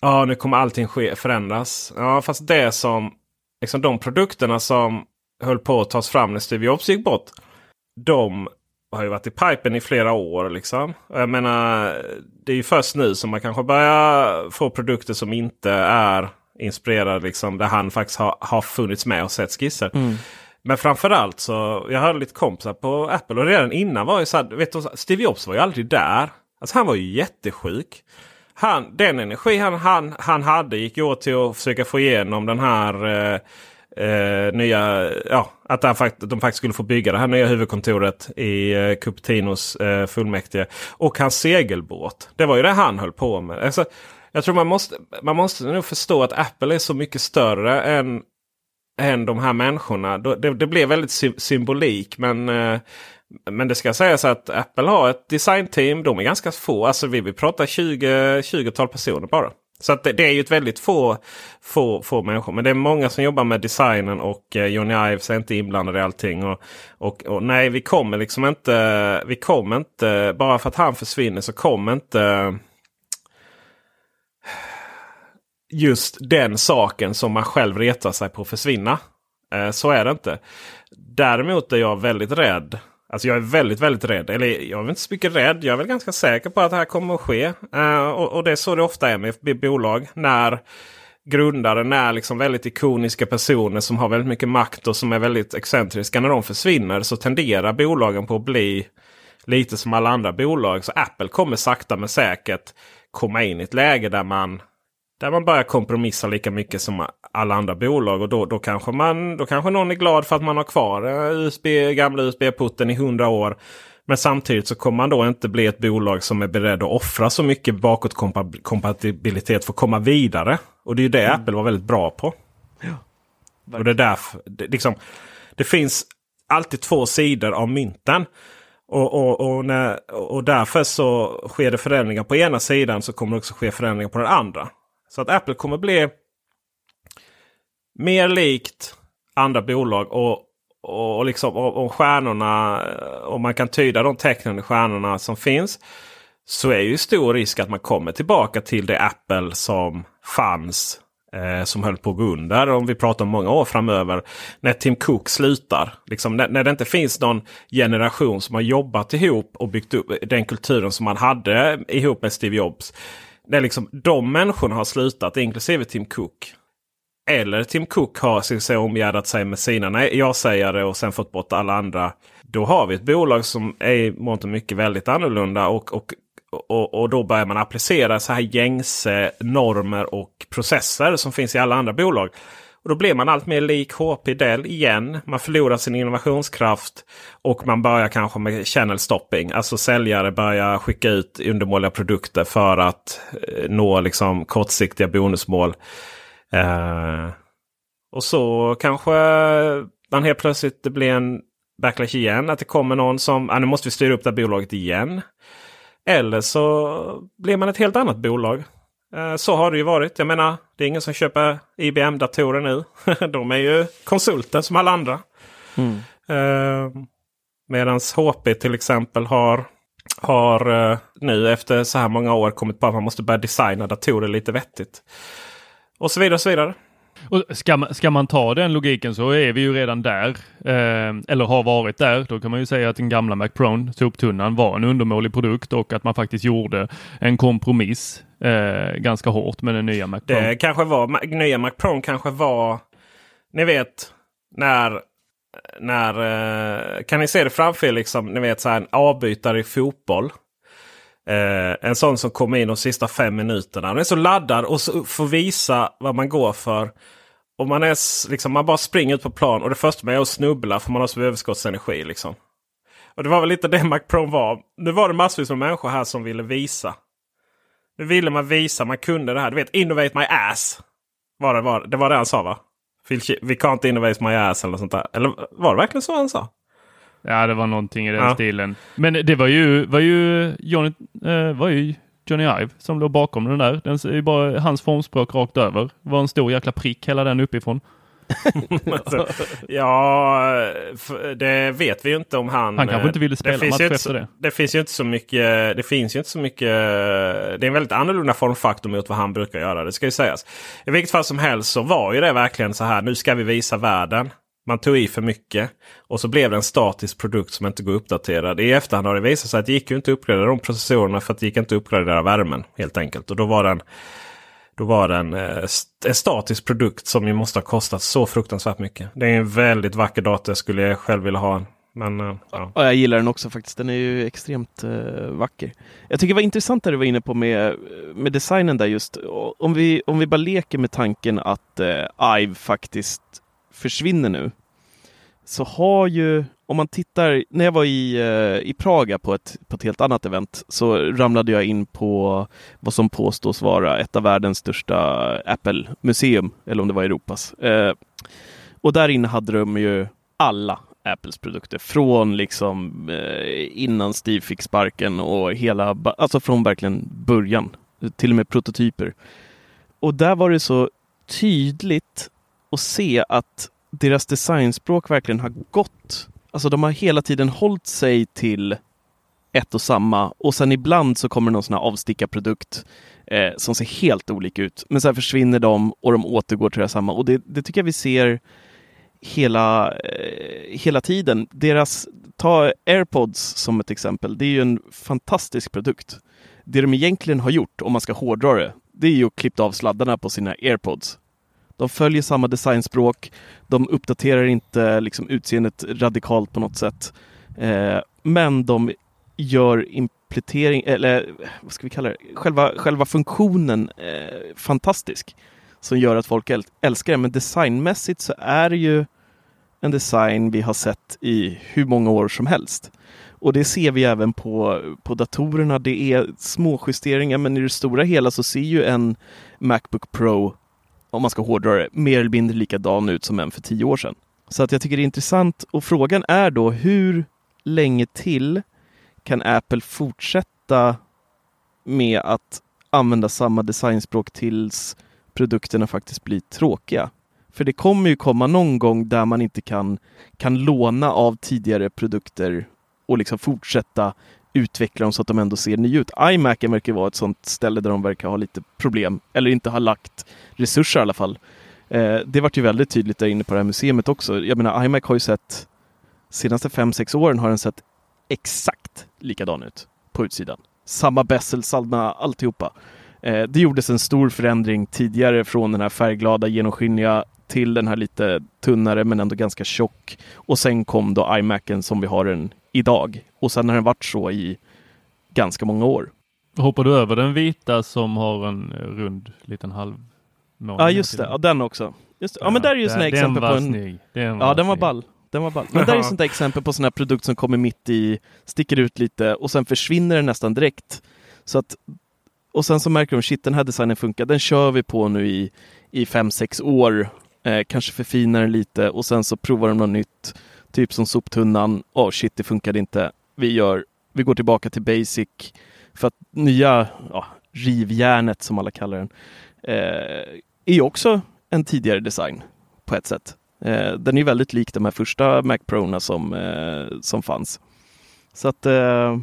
Ja, nu kommer allting ske, förändras. Ja, fast det som, liksom de produkterna som höll på att tas fram när Steve Jobs gick bort. De har ju varit i pipen i flera år liksom. Jag menar, det är ju först nu som man kanske börjar få produkter som inte är inspirerade liksom. Där han faktiskt har, har funnits med och sett skisser. Men framförallt så, jag hörde lite kompisar på Apple och redan innan var ju så här, vet du, Steve Jobs var ju aldrig där. Alltså han var ju jättesjuk. Han, den energi han, han, han hade gick åt till att försöka få igenom den här eh, eh, nya, ja, att han de faktiskt skulle få bygga det här nya huvudkontoret i eh, Cupertinos eh, fullmäktige. Och hans segelbåt. Det var ju det han höll på med. Alltså, jag tror man måste, man måste nog förstå att Apple är så mycket större än än de här människorna. Det, det blev väldigt sy symbolik. Men, eh, men det ska sägas att Apple har ett designteam. De är ganska få. Alltså vi, vi pratar 20, 20-tal personer bara. Så att det, det, är ju ett väldigt få, få, få människor. Men det är många som jobbar med designen och eh, Johnny Ives är inte inblandad i allting. Och, och, och, nej, vi kommer liksom inte... Vi kommer inte... Bara för att han försvinner så kommer inte just den saken som man själv retar sig på försvinna. Eh, så är det inte. Däremot är jag väldigt rädd. Alltså jag är väldigt, väldigt rädd. Eller jag är inte så mycket rädd. Jag är väl ganska säker på att det här kommer att ske. Uh, och, och, det är så det ofta är med bolag. När grundare, när liksom väldigt ikoniska personer som har väldigt mycket makt och som är väldigt excentriska. När de försvinner så tenderar bolagen på att bli lite som alla andra bolag. Så Apple kommer sakta men säkert komma in i ett läge där man där man börjar kompromissa lika mycket som alla andra bolag. Och då, då, kanske man, då kanske någon är glad för att man har kvar USB, gamla USB-putten i hundra år. Men samtidigt så kommer man då inte bli ett bolag som är beredd att offra så mycket bakåtkompatibilitet för att komma vidare. Och det är ju det mm. Apple var väldigt bra på. Ja, och det är därför, det, liksom, det finns alltid två sidor av mynten. Och, och, och, när, och därför så sker det förändringar på ena sidan så kommer det också ske förändringar på den andra. Så att Apple kommer bli mer likt andra bolag. Och, och, liksom, om stjärnorna, eh, om man kan tyda de tecknen i stjärnorna som finns. Så är ju stor risk att man kommer tillbaka till det Apple som fanns. Eh, som höll på att gå under om vi pratar om många år framöver. När Tim Cook slutar. Liksom, när, när det inte finns någon generation som har jobbat ihop och byggt upp den kulturen som man hade ihop med Steve Jobs När liksom de människorna har slutat, inklusive Tim Cook. Eller Tim Cook har så omgärdat sig med sina ja-sägare och sen fått bort alla andra. Då har vi ett bolag som är i mångt och mycket väldigt annorlunda. Och, och, och, och då börjar man applicera så här gängse normer och processer som finns i alla andra bolag. Och Då blir man allt mer lik HP Dell igen. Man förlorar sin innovationskraft. Och man börjar kanske med channel stopping. Alltså säljare börjar skicka ut undermåliga produkter för att eh, nå liksom kortsiktiga bonusmål. Eh, och så kanske man helt plötsligt det blir en backlash igen. Att det kommer någon som ah, nu måste vi styra upp det här bolaget igen. Eller så blir man ett helt annat bolag. Eh, så har det ju varit. Jag menar, det är ingen som köper IBM-datorer nu. De är ju konsulter som alla andra. Mm. Uh, eh, Medan HP till exempel har, har uh, nu efter så här många år kommit på att man måste börja designa datorer lite vettigt. Och så vidare och så vidare. Och ska, man, ska man ta den logiken så är vi ju redan där, eh, eller har varit där. Då kan man ju säga att den gamla Mac Pro, soptunnan, var en undermålig produkt och att man faktiskt gjorde en kompromiss eh, ganska hårt med den nya Mac Pro. Det kanske var, nya Mac Pro kanske var, ni vet, när när, eh, kan ni se det framför er, liksom, ni vet så här, en avbytare i fotboll. Eh, en sån som kommer in de sista fem minuterna. Den är så laddad och så får visa vad man går för. Och man, är, liksom, man bara springer ut på plan och det första man gör är att snubbla för man har så överskottsenergi. Liksom. Och det var väl lite det Mac Pro var. Nu var det massvis med människor här som ville visa. Nu ville man visa, man kunde det här. Du vet, innovate my ass. Var det, var, det var det han sa va? We can't innovate my ass eller sånt där. Eller var det verkligen så han sa? Ja, det var någonting i den ja. stilen. Men det var ju, var ju, Johnny, eh, var ju Johnny Ive som låg bakom den där. Den är bara hans formspråk rakt över. Det var en stor jäkla prick hela den uppifrån. alltså, ja, det vet vi ju inte om han... Han kanske inte ville spela det match efter så, det. Det finns ju inte så mycket. Det finns ju inte så mycket. Det är en väldigt annorlunda formfaktor mot vad han brukar göra. Det ska ju sägas. I vilket fall som helst så var ju det verkligen så här. Nu ska vi visa världen. Man tog i för mycket och så blev det en statisk produkt som inte går uppdaterad. I efterhand har det visat sig att det gick ju inte att uppgradera de processorerna för att det gick inte att uppgradera värmen helt enkelt. Och då var den, då var den eh, en statisk produkt som ju måste ha kostat så fruktansvärt mycket. Det är en väldigt vacker dator. Jag skulle själv vilja ha en. Men, eh, ja. ja. jag gillar den också faktiskt. Den är ju extremt eh, vacker. Jag tycker det var intressant det du var inne på med, med designen där just. Om vi, om vi bara leker med tanken att eh, IVE faktiskt försvinner nu så har ju, om man tittar, när jag var i, eh, i Praga på ett, på ett helt annat event så ramlade jag in på vad som påstås vara ett av världens största Apple-museum, eller om det var Europas. Eh, och där inne hade de ju alla Apples produkter från liksom eh, innan Steve fick sparken och hela, alltså från verkligen början, till och med prototyper. och där var det så tydligt och se att deras designspråk verkligen har gått. Alltså de har hela tiden hållit sig till ett och samma och sen ibland så kommer någon sån här avstickarprodukt eh, som ser helt olika ut. Men sen försvinner de och de återgår till det samma och det, det tycker jag vi ser hela, eh, hela tiden. Deras, ta AirPods som ett exempel. Det är ju en fantastisk produkt. Det de egentligen har gjort, om man ska hårdra det, det är ju att klippa av sladdarna på sina AirPods. De följer samma designspråk. De uppdaterar inte liksom, utseendet radikalt på något sätt. Eh, men de gör implementering, eller vad ska vi kalla det, själva, själva funktionen eh, fantastisk. Som gör att folk älskar det. Men designmässigt så är det ju en design vi har sett i hur många år som helst. Och det ser vi även på, på datorerna. Det är små justeringar men i det stora hela så ser ju en Macbook Pro, om man ska hårdra det, mer eller mindre likadan ut som en för tio år sedan. Så att jag tycker det är intressant och frågan är då hur länge till kan Apple fortsätta med att använda samma designspråk tills produkterna faktiskt blir tråkiga? För det kommer ju komma någon gång där man inte kan, kan låna av tidigare produkter och liksom fortsätta utveckla dem så att de ändå ser nya ut. iMacen verkar vara ett sånt ställe där de verkar ha lite problem, eller inte har lagt resurser i alla fall. Eh, det vart ju väldigt tydligt där inne på det här museet också. Jag menar, iMac har ju sett senaste fem sex åren har den sett exakt likadan ut på utsidan. Samma bezel, samma alltihopa. Eh, det gjordes en stor förändring tidigare från den här färgglada genomskinliga till den här lite tunnare men ändå ganska tjock. Och sen kom då iMacen som vi har den idag. Och sen har den varit så i ganska många år. Hoppar du över den vita som har en rund liten halv Ja just det, ja, den också. Just, ja, ja, men där är ju sådana exempel på en... Snygg. Den ja den var ball. Den var ball. Men där är sånt där exempel på sån här produkt som kommer mitt i, sticker ut lite och sen försvinner den nästan direkt. Så att, och sen så märker de, shit den här designen funkar, den kör vi på nu i, i fem, sex år eh, kanske förfinar den lite och sen så provar de något nytt. Typ som soptunnan. Åh oh, shit, det funkade inte. Vi, gör, vi går tillbaka till basic. För att nya ja, rivjärnet som alla kallar den eh, är också en tidigare design på ett sätt. Eh, den är väldigt lik de här första Mac Prona som, eh, som fanns. Så att eh,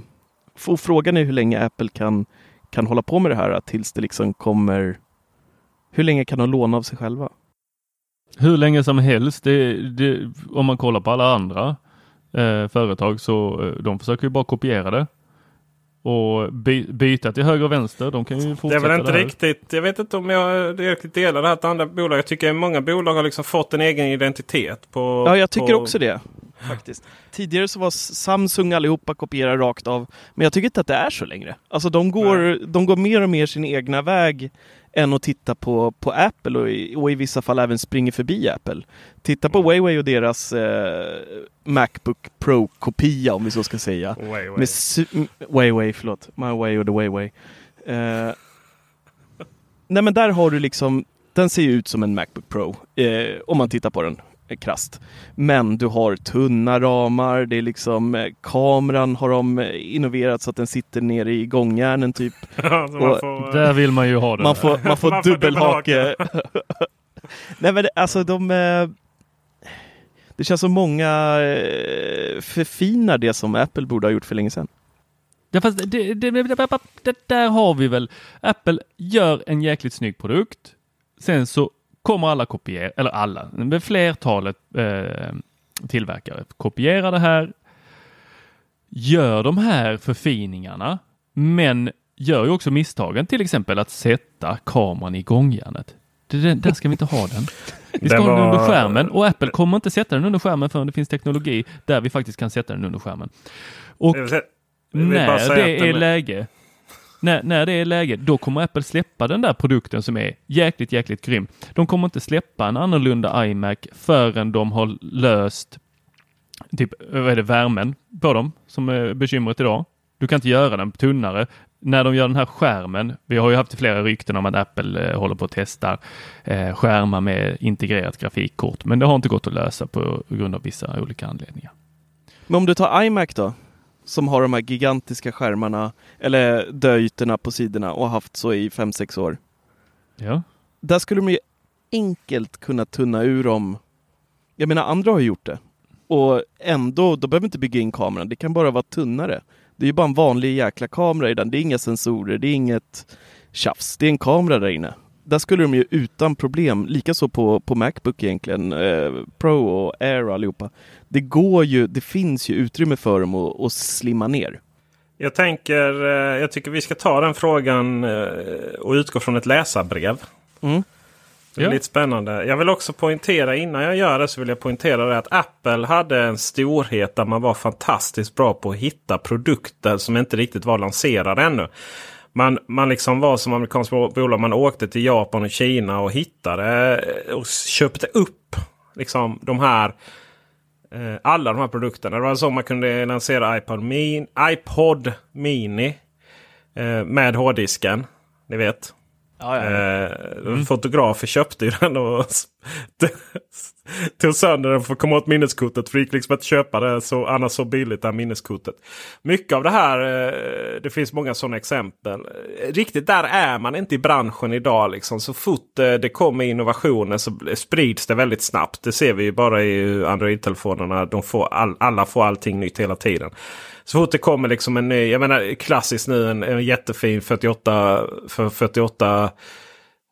frågan är hur länge Apple kan, kan hålla på med det här tills det liksom kommer hur länge kan de låna av sig själva? hur länge som helst. Det, det, om man kollar på alla andra eh, företag så eh, de försöker ju bara kopiera det. Och by, byta till höger och vänster. De kan ju fortsätta Det är väl inte riktigt. Jag vet inte om jag riktigt delar det här till andra bolag. Jag tycker många bolag har liksom fått en egen identitet. På, ja, jag tycker på... också det. Faktiskt. Tidigare så var Samsung allihopa kopierade rakt av. Men jag tycker inte att det är så längre. Alltså de går, de går mer och mer sin egna väg än att titta på, på Apple och i, och i vissa fall även springer förbi Apple. Titta på Huawei och deras eh, Macbook Pro-kopia om vi så ska säga. Huawei. Med Huawei, förlåt. My Way och the Huawei. Eh, nej men där har du liksom, den ser ju ut som en Macbook Pro eh, om man tittar på den krast. Men du har tunna ramar, det är liksom eh, kameran har de eh, innoverat så att den sitter nere i gångjärnen typ. får, där vill man ju ha den. Man får, man får dubbelhake. Nej men alltså de eh, Det känns som många förfinar det som Apple borde ha gjort för länge sedan. Ja, fast det, det, det, det, där har vi väl. Apple gör en jäkligt snygg produkt. Sen så kommer alla kopiera, eller alla, men flertalet eh, tillverkare kopierar det här, gör de här förfiningarna, men gör ju också misstagen, till exempel att sätta kameran i gångjärnet. där ska vi inte ha den. Vi ska ha den under skärmen och Apple kommer inte sätta den under skärmen förrän det finns teknologi där vi faktiskt kan sätta den under skärmen. Och när det är läge när, när det är läge, då kommer Apple släppa den där produkten som är jäkligt, jäkligt grym. De kommer inte släppa en annorlunda iMac förrän de har löst typ, vad är det, värmen på dem som är bekymret idag. Du kan inte göra den tunnare. När de gör den här skärmen, vi har ju haft flera rykten om att Apple eh, håller på att testa eh, skärmar med integrerat grafikkort, men det har inte gått att lösa på grund av vissa olika anledningar. Men om du tar iMac då? Som har de här gigantiska skärmarna eller döytorna på sidorna och haft så i 5-6 år. Ja. där skulle de ju enkelt kunna tunna ur dem. Jag menar, andra har gjort det. Och ändå, de behöver inte bygga in kameran. Det kan bara vara tunnare. Det är ju bara en vanlig jäkla kamera i den. Det är inga sensorer, det är inget tjafs. Det är en kamera där inne. Där skulle de ju utan problem, likaså på, på Macbook egentligen, eh, Pro och Air och allihopa. Det går ju, det finns ju utrymme för dem att, att slimma ner. Jag tänker, eh, jag tycker vi ska ta den frågan eh, och utgå från ett läsarbrev. Mm. Det är Ja. lite spännande. Jag vill också poängtera innan jag gör det så vill jag poängtera det att Apple hade en storhet där man var fantastiskt bra på att hitta produkter som inte riktigt var lanserade ännu. Man, man liksom var som amerikanskt bolag. Man åkte till Japan och Kina och hittade eh, och köpte upp liksom de här eh, alla de här produkterna. Det var så man kunde lansera iPod, min, iPod Mini eh, med hårddisken. Ni vet. Eh, Fotografer köpte ju den och tog sönder den för att komma åt minneskortet. För det gick liksom att köpa det så, annars så billigt det här minneskortet. Mycket av det här, eh, det finns många sådana exempel. Riktigt där är man inte i branschen idag. Liksom. Så fort eh, det kommer innovationer så sprids det väldigt snabbt. Det ser vi ju bara i Android-telefonerna. De får all, alla får allting nytt hela tiden. Så fort det kommer liksom en ny, jag menar klassiskt nu en, en jättefin 48 för 48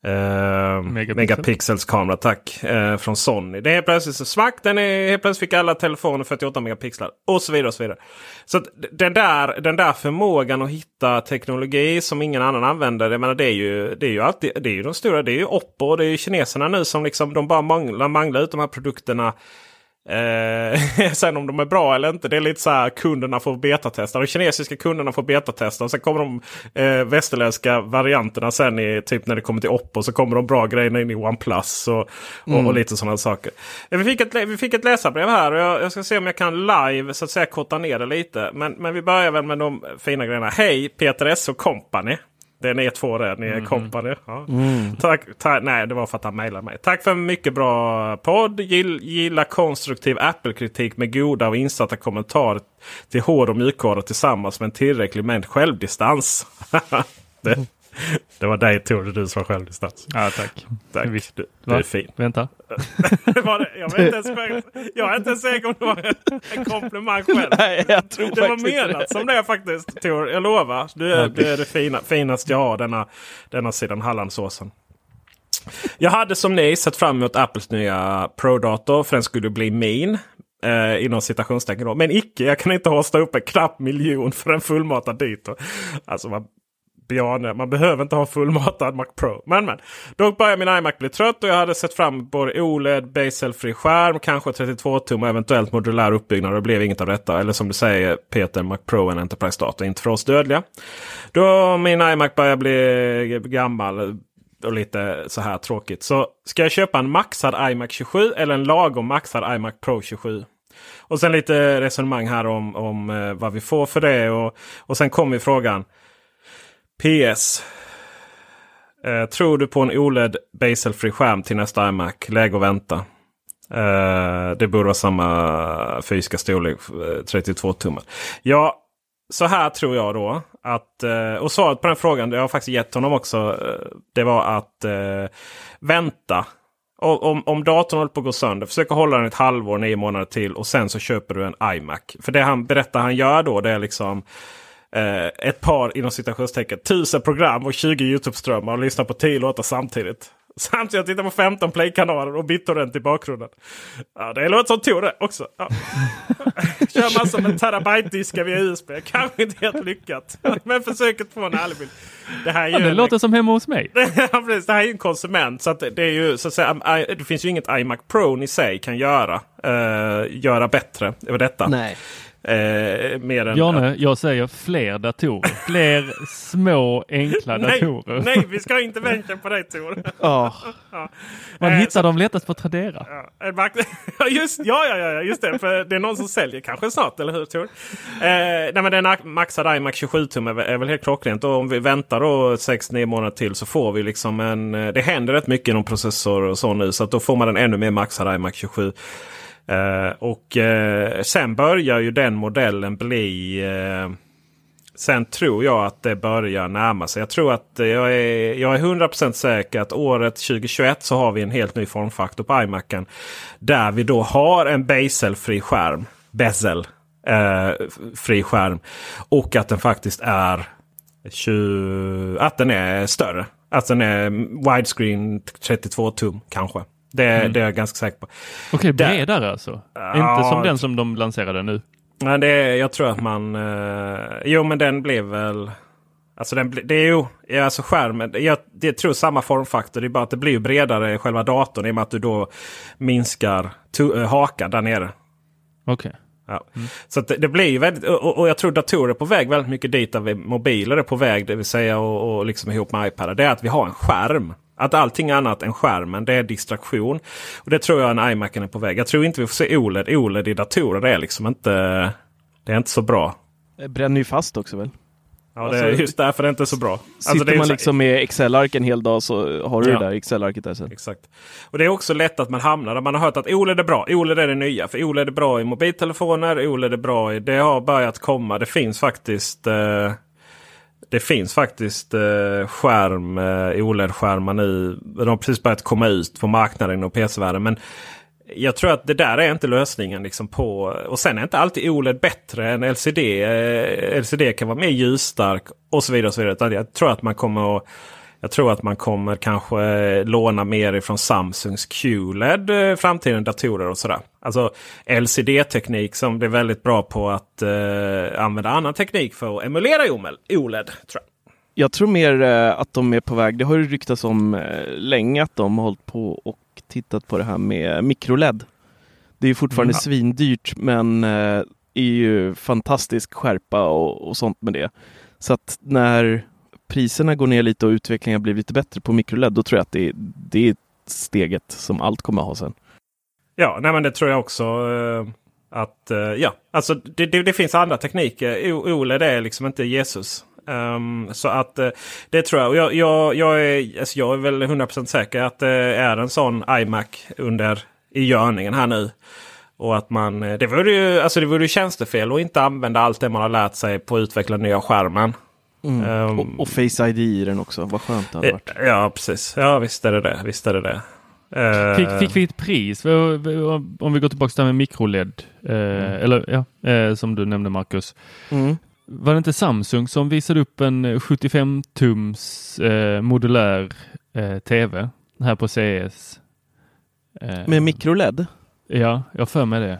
eh, Megapixel. megapixels kamera tack. Eh, från Sony. Det är helt plötsligt så smack. Den är, helt plötsligt fick alla telefoner 48 megapixlar. Och så vidare. och så vidare. Så den, där, den där förmågan att hitta teknologi som ingen annan använder. Jag menar, det är ju, det är ju alltid det är ju de stora. Det är ju Oppo och det är ju kineserna nu som liksom de bara manglar, manglar ut de här produkterna. Eh, sen om de är bra eller inte, det är lite så här kunderna får betatesta. De kinesiska kunderna får betatesta. Och sen kommer de eh, västerländska varianterna sen i typ när det kommer till Oppo. Så kommer de bra grejerna in i OnePlus och, och, och lite sådana saker. Eh, vi, fick ett, vi fick ett läsarbrev här och jag, jag ska se om jag kan live så att säga korta ner det lite. Men, men vi börjar väl med de fina grejerna. Hej Peter S och Company. Det är två där, ni är company. Ja. Tack, ta, nej, det var för att han mejlade mig. Tack för en mycket bra podd. Gill, gilla konstruktiv Apple-kritik med goda och insatta kommentarer till hård och mjukvara tillsammans med en tillräcklig mängd självdistans. det, det var dig Tor, det du som har självdistans. Ja, tack. Tack. Visst. Du, du är fin. Vänta. Var det, jag, vet inte ens, själv- jag är inte ens säker om det var en komplimang själv. Nej, jag tror Det var menat som det faktiskt Tor. Jag lovar. Du är, du är det fina, finaste jag har denna, denna sidan Hallandsåsen. Jag hade som ni sett fram emot Apples nya Pro-dator. För den skulle bli min. Eh, inom citationstecken. Men icke. Jag kan inte hosta upp en knapp miljon för en fullmatad dator. Alltså man, Bjarne, man behöver inte ha en fullmatad Mac Pro. Men men. Dock börjar min iMac bli trött och jag hade sett fram emot både OLED, bezelfri skärm, kanske 32 tum och eventuellt modulär uppbyggnad. Det blev inget av detta. Eller som du säger Peter, Mac Pro en Enterprise-dator. Inte för oss dödliga. Då min iMac börjar bli gammal och lite så här tråkigt. Så ska jag köpa en maxad iMac 27 eller en lagom maxad iMac Pro 27? Och sen lite resonemang här om, om eh, vad vi får för det. Och, och sen kommer frågan. PS. Eh, tror du på en OLED baselfri skärm till nästa iMac? Läge och vänta. Eh, det borde vara samma fysiska storlek, eh, 32 tummar. Ja, så här tror jag då. Att, eh, och svaret på den frågan, det har jag faktiskt gett honom också. Eh, det var att eh, vänta. Om, om datorn håller på att gå sönder, försök att hålla den ett halvår, nio månader till och sen så köper du en iMac. För det han berättar han gör då det är liksom eh, ett par inom citationstecken tusen program och 20 YouTube-strömmar och lyssnar på 10 låtar samtidigt. Samtidigt tittar på 15 play-kanaler och BitTorrent i bakgrunden. Ja, det låter som Tor det också. Ja. Kör massor med terabyte-diskar via USB. Kanske inte helt lyckat. Men försöket få en ärlig bild. Det här är ju Ja, det en- låter som hemma hos mig. Ja, precis. Det här är ju en konsument. Så att det är ju så att säga. Det finns ju inget iMac Pro i sig kan göra. eh, göra bättre över detta. Nej. Eh, mer än, Bjarne, jag säger fler datorer. Fler små enkla nej, datorer. nej, vi ska ha intervention på dig Tor. Ja, Man Eh, hittar dem lättast på Tradera. Ja, ja, just, ja, ja, ja, just det. För det är någon som säljer kanske snart, eller hur Tor? Eh, nej, men den maxade iMac 27 tum är, väl- är väl helt klockrent. Och om vi väntar då 6-9 månader till så får vi liksom en... eh, Det händer rätt mycket inom processor och så nu. Så att då får man en ännu mer maxad iMac 27. Eh, och eh, sen börjar ju den modellen bli... Eh, Sen tror jag att det börjar närma sig. Jag tror att jag är, jag är 100% säker att året 2021 så har vi en helt ny formfaktor på iMacen. Där vi då har en bezelfri skärm. Bezel. Eh, fri skärm. Och att den faktiskt är 20, att den är större. Att den är widescreen 32 tum kanske. Det, mm. det är jag ganska säker på. Okej, bredare alltså? Ja, Inte som den som de lanserade nu? Nej, det, jag tror att man... Eh, jo, men den blev väl... Alltså den, det är ju alltså skärmen. Jag, jag tror samma formfaktor. Det är bara att det blir bredare själva datorn i och med att du då minskar to, äh, hakan där nere. Okej. Okay. Ja. Mm. Så det, det, blir ju väldigt, och, och, jag tror datorer är på väg väldigt mycket dit där vi mobiler är på väg. Det vill säga och, och liksom ihop med iPad. Det är att vi har en skärm. Att allting annat än skärmen det är distraktion. Och Det tror jag en iMac är på väg. Jag tror inte vi får se OLED. OLED i datorer det är liksom inte, det är inte så bra. Det bränner ju fast också väl? Ja, det är alltså, just därför det är inte så bra. Sitter alltså, man liksom med Excel-ark en hel dag så har du ja. det där Excel-arket där sen. Exakt. Och det är också lätt att man hamnar där man har hört att OLED är bra. OLED är det nya. För OLED är bra i mobiltelefoner. OLED är bra i... Det har börjat komma. Det finns faktiskt... Eh, det finns faktiskt eh, skärm, eh, OLED-skärmar nu. De har precis börjat komma ut på marknaden och PC-världen. Men jag tror att det där är inte lösningen. Liksom på, och sen är inte alltid OLED bättre än LCD. Eh, LCD kan vara mer ljusstark och så vidare. Och så vidare. Jag tror att man kommer att jag tror att man kommer kanske låna mer ifrån Samsungs QLED i framtiden datorer och sådär. Alltså LCD-teknik som blir väldigt bra på att eh, använda annan teknik för att emulera OLED. Tror jag. jag tror mer eh, att de är på väg. Det har ju ryktats om eh, länge att de har hållit på och tittat på det här med mikroled. Det är fortfarande mm. svindyrt men eh, är ju fantastisk skärpa och, och sånt med det. Så att när priserna går ner lite och utvecklingen blir lite bättre på mikroled, då tror jag att det, det är steget som allt kommer att ha sen. Ja, nej men det tror jag också. Eh, att eh, ja, alltså det, det, det, finns andra tekniker. OLED är liksom inte Jesus. Um, så att uh, det tror jag. Och jag, jag, jag, är, alltså jag är väl 100% säker att det är en sån iMac under i görningen här nu. Och att man, eh, det vore ju, alltså det vore ju tjänstefel att inte använda allt det man har lärt sig på att utveckla nya skärmen. Mm. Um, och, och, Face ID i den också. Vad skönt det hade varit. Ja, precis. Ja, visst är det det. Visst är det det. Uh, fick, fick, vi ett pris? Om vi går tillbaka till det här med mikroled. Uh, mm. Eller ja, uh, som du nämnde Marcus. Mm. Var det inte Samsung som visade upp en 75 tums modulär TV här på CES? Med mikroled? Ja, jag för mig det.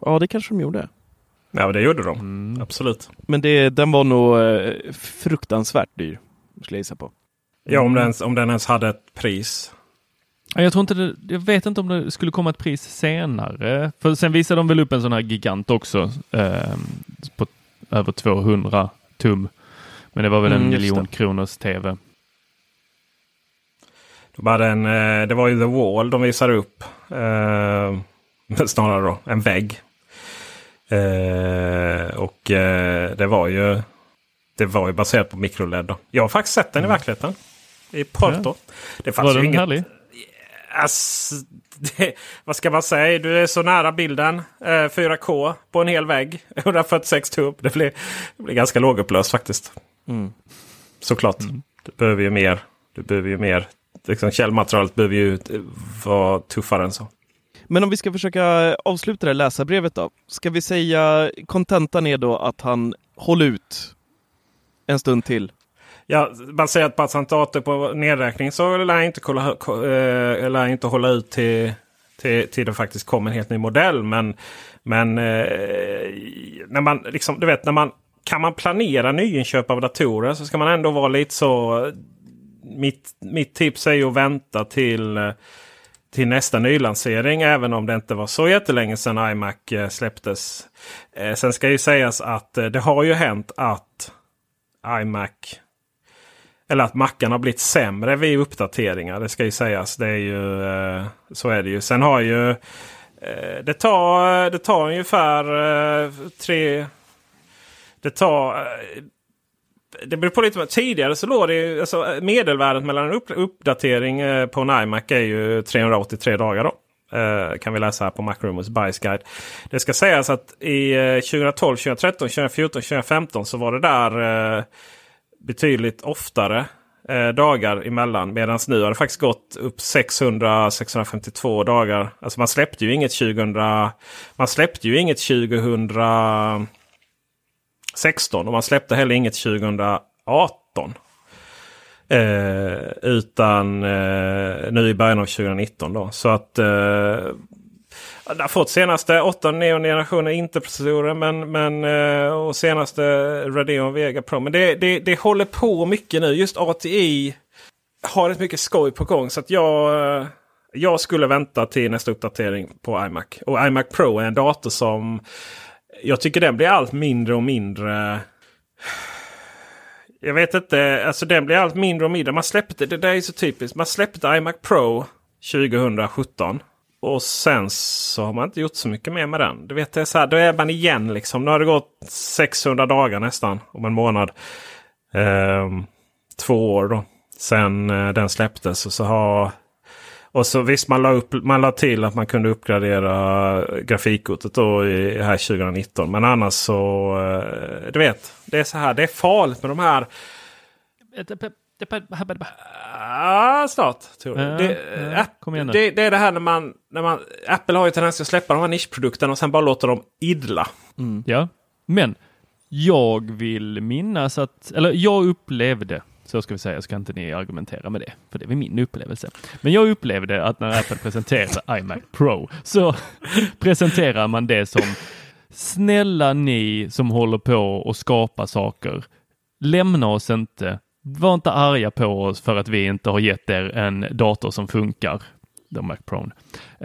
Ja, det kanske de gjorde. Ja, det gjorde de. Mm. Absolut. Men det, den var nog eh, fruktansvärt dyr, skulle jag gissa på. Ja, om den, ens, om den ens hade ett pris. Jag tror inte det, jag vet inte om det skulle komma ett pris senare. För sen visade de väl upp en sån här gigant också eh, på över 200 tum. Men det var väl en mm, miljon kronors tv. De hade en, eh, det var ju The Wall de visade upp. Eh, snarare då en vägg. Eh, och eh, det var ju det var ju baserat på mikroled. Då. Jag har faktiskt sett den i verkligheten. I Porto. Det fanns Var ju den inget... härlig? Ass, det, vad ska man säga? Du är så nära bilden. Eh, 4K på en hel vägg. 146 tum. Det blir, det blir ganska lågupplöst faktiskt. Såklart. Du behöver ju mer. Du behöver ju mer. Liksom, källmaterialet behöver ju vara tuffare än så. Men om vi ska försöka avsluta det här läsarbrevet då. Ska vi säga kontentan är då att han håller ut en stund till. Ja, baserat på att han dator på nedräkning så lär jag inte, kolla, eh, lär inte hålla ut till, till, till det faktiskt kommer en helt ny modell. Men, men eh, när man liksom, du vet, när man kan man planera nyinköp av datorer så ska man ändå vara lite så. Mitt, mitt tips är ju att vänta till, eh, till nästa nylansering. Även om det inte var så jättelänge sedan iMac eh, släpptes. Eh, sen ska ju sägas att eh, det har ju hänt att iMac eller att mackarna har blivit sämre vid uppdateringar. Det ska ju sägas. Det är ju, så är det ju. Sen har ju det tar, det tar ungefär tre... Det tar... Det beror på lite. Tidigare så låg det ju, alltså, medelvärdet mellan en upp, uppdatering eh, på en iMac är ju 383 dagar. då. Eh, kan vi läsa här på Macrumors Bias Guide. Det ska sägas att i eh, 2012, 2013, 2014, 2015 så var det där eh, betydligt oftare eh, dagar emellan. Medan nu har det faktiskt gått upp 600-652 dagar. Alltså man släppte ju inget 2000. Man släppte ju inget 2016 och man släppte heller inget 2018. Eh, utan eh, nu i början av 2019 då. Så att eh, det har fått senaste 8-9 generationer Intel-processorer men, men, eh, och senaste Radeon Vega Pro. Men det, det, det håller på mycket nu. Just ATI har ett mycket skoj på gång. Så att jag, eh, jag skulle vänta till nästa uppdatering på iMac. Och iMac Pro är en dator som jag tycker den blir allt mindre och mindre. Jag vet inte, alltså den blir allt mindre och mindre. Man släppte, det där är så typiskt. Man släppte iMac Pro 2017. Och sen så har man inte gjort så mycket mer med den. Du vet, det är så här, då är man igen liksom. Nu har det gått 600 dagar nästan om en månad. Ehm, två år då. Sen eh, den släpptes. Och så har... Och så visst, man la, upp, man la till att man kunde uppgradera grafikkortet då i, här 2019. Men annars så... Eh, du vet, det är så här. Det är farligt med de här... Ja, snart. Tror jag. Ja, det, ja, kom igen nu. det, det är det här när man, när man... Apple har ju tendens att släppa de här nischprodukterna och sen bara låter dem idla. Ja, men jag vill minnas att, eller jag upplevde, så ska vi säga, ska inte ni argumentera med det, för det är min upplevelse. Men jag upplevde att när Apple presenterade iMac Pro så presenterar man det som snälla ni som håller på och skapar saker, lämna oss inte. Var inte arga på oss för att vi inte har gett er en dator som funkar, the Mac Pro.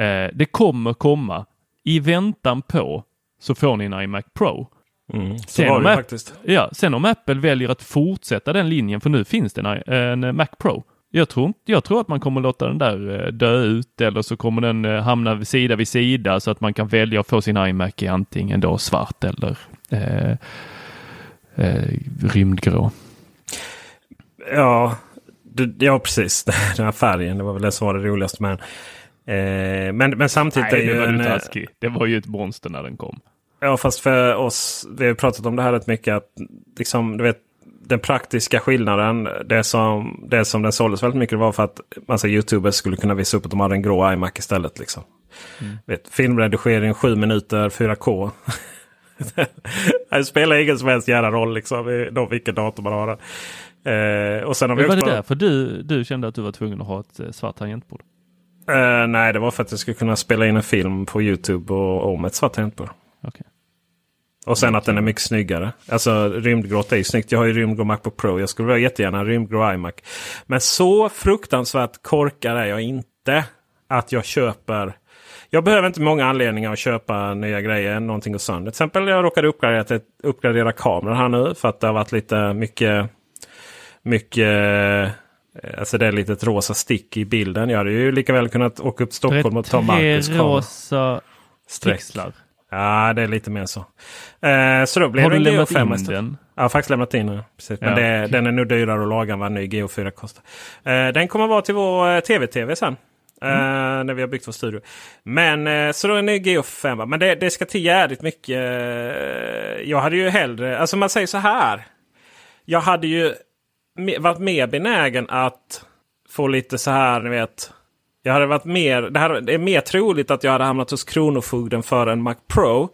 Eh, det kommer komma. I väntan på så får ni en iMac Pro. Mm, så Sen var det faktiskt. ja, sen om Apple väljer att fortsätta den linjen, för nu finns det en, en Mac Pro. Jag tror, jag tror att man kommer låta den där eh, dö ut eller så kommer den eh, hamna vid sida vid sida så att man kan välja att få sin iMac i antingen då svart eller eh, eh, rymdgrå. Ja, ja, precis. Den här färgen, det var väl det som var det roligaste med den. Eh, men, men samtidigt Nej, är det ju var en, eh. Det var ju ett monster när den kom. Ja, fast för oss, vi har pratat om det här rätt mycket. Att liksom, du vet, den praktiska skillnaden, det som, det som den såldes väldigt mycket var för att massa YouTubers skulle kunna visa upp att de hade en grå iMac istället. Liksom. Vet, filmredigering 7 minuter 4K. det spelar ingen som helst jävla roll liksom, då, vilken dator man har. Eh, och sen har vi var det därför du, du kände att du var tvungen att ha ett eh, svart tangentbord? Eh, nej, det var för att jag skulle kunna spela in en film på YouTube och om ett svart tangentbord. Okej. Och sen att den är mycket snyggare. Alltså rymdgrått är ju snyggt. Jag har ju rymdgrå Macbook Pro. Jag skulle jättegärna ha rymdgrå iMac. Men så fruktansvärt korkad är jag inte. Att jag köper. Jag behöver inte många anledningar att köpa nya grejer. Någonting går sönder. Till exempel jag råkade uppgradera, till, uppgradera kameran här nu. För att det har varit lite mycket. Mycket. eh, Alltså det är lite ett rosa stick i bilden. Jag hade ju lika väl kunnat åka upp till Stockholm och ta Marcus kamera. rosa Streck. pixlar. Ja, det är lite mer så. Eh, så då blir Har det du lämnat Geo 5 in istället. den? Jag har faktiskt lämnat in den. Precis. Men Ja, det, okej. den är nog dyrare att laga än vad en ny Geo 4 kostar. Eh, den kommer vara till vår eh, TV-TV sen. eh, Mm. När vi har byggt vår studio. Men eh, så då är ny Geo 5. va? Men det, det ska till jävligt mycket. Jag hade ju hellre, alltså man säger så här. Jag hade ju me- varit mer benägen att få lite så här, ni vet. Jag hade varit mer, det, här, det är mer troligt att jag hade hamnat hos Kronofogden för en Mac Pro.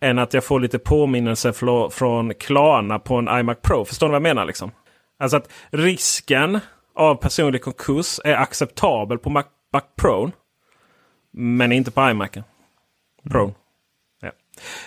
Än att jag får lite påminnelse från Klarna på en iMac Pro. Förstår ni vad jag menar? Liksom? Alltså att risken av personlig konkurs är acceptabel på Mac, Mac Pro. Men inte på iMacen. Pro. Mm.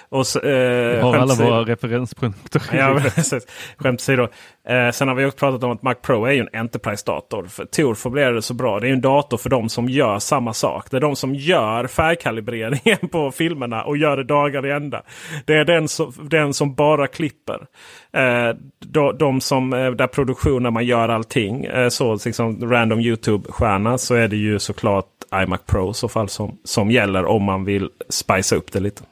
Och så, eh, har alla våra referenspunkter. Ja, precis. Skämt åsido. Eh, sen har vi också pratat om att Mac Pro är ju en Enterprise-dator. För Tor formulerar det så bra. Det är ju en dator för de som gör samma sak. Det är de som gör färgkalibreringen på filmerna och gör det dagar i ända. Det är den som, den som bara klipper. Eh, de, de som, eh, där produktionen man gör allting. Eh, så liksom random YouTube-stjärna så är det ju såklart iMac Pro i så fall som, som gäller om man vill spicea upp det lite.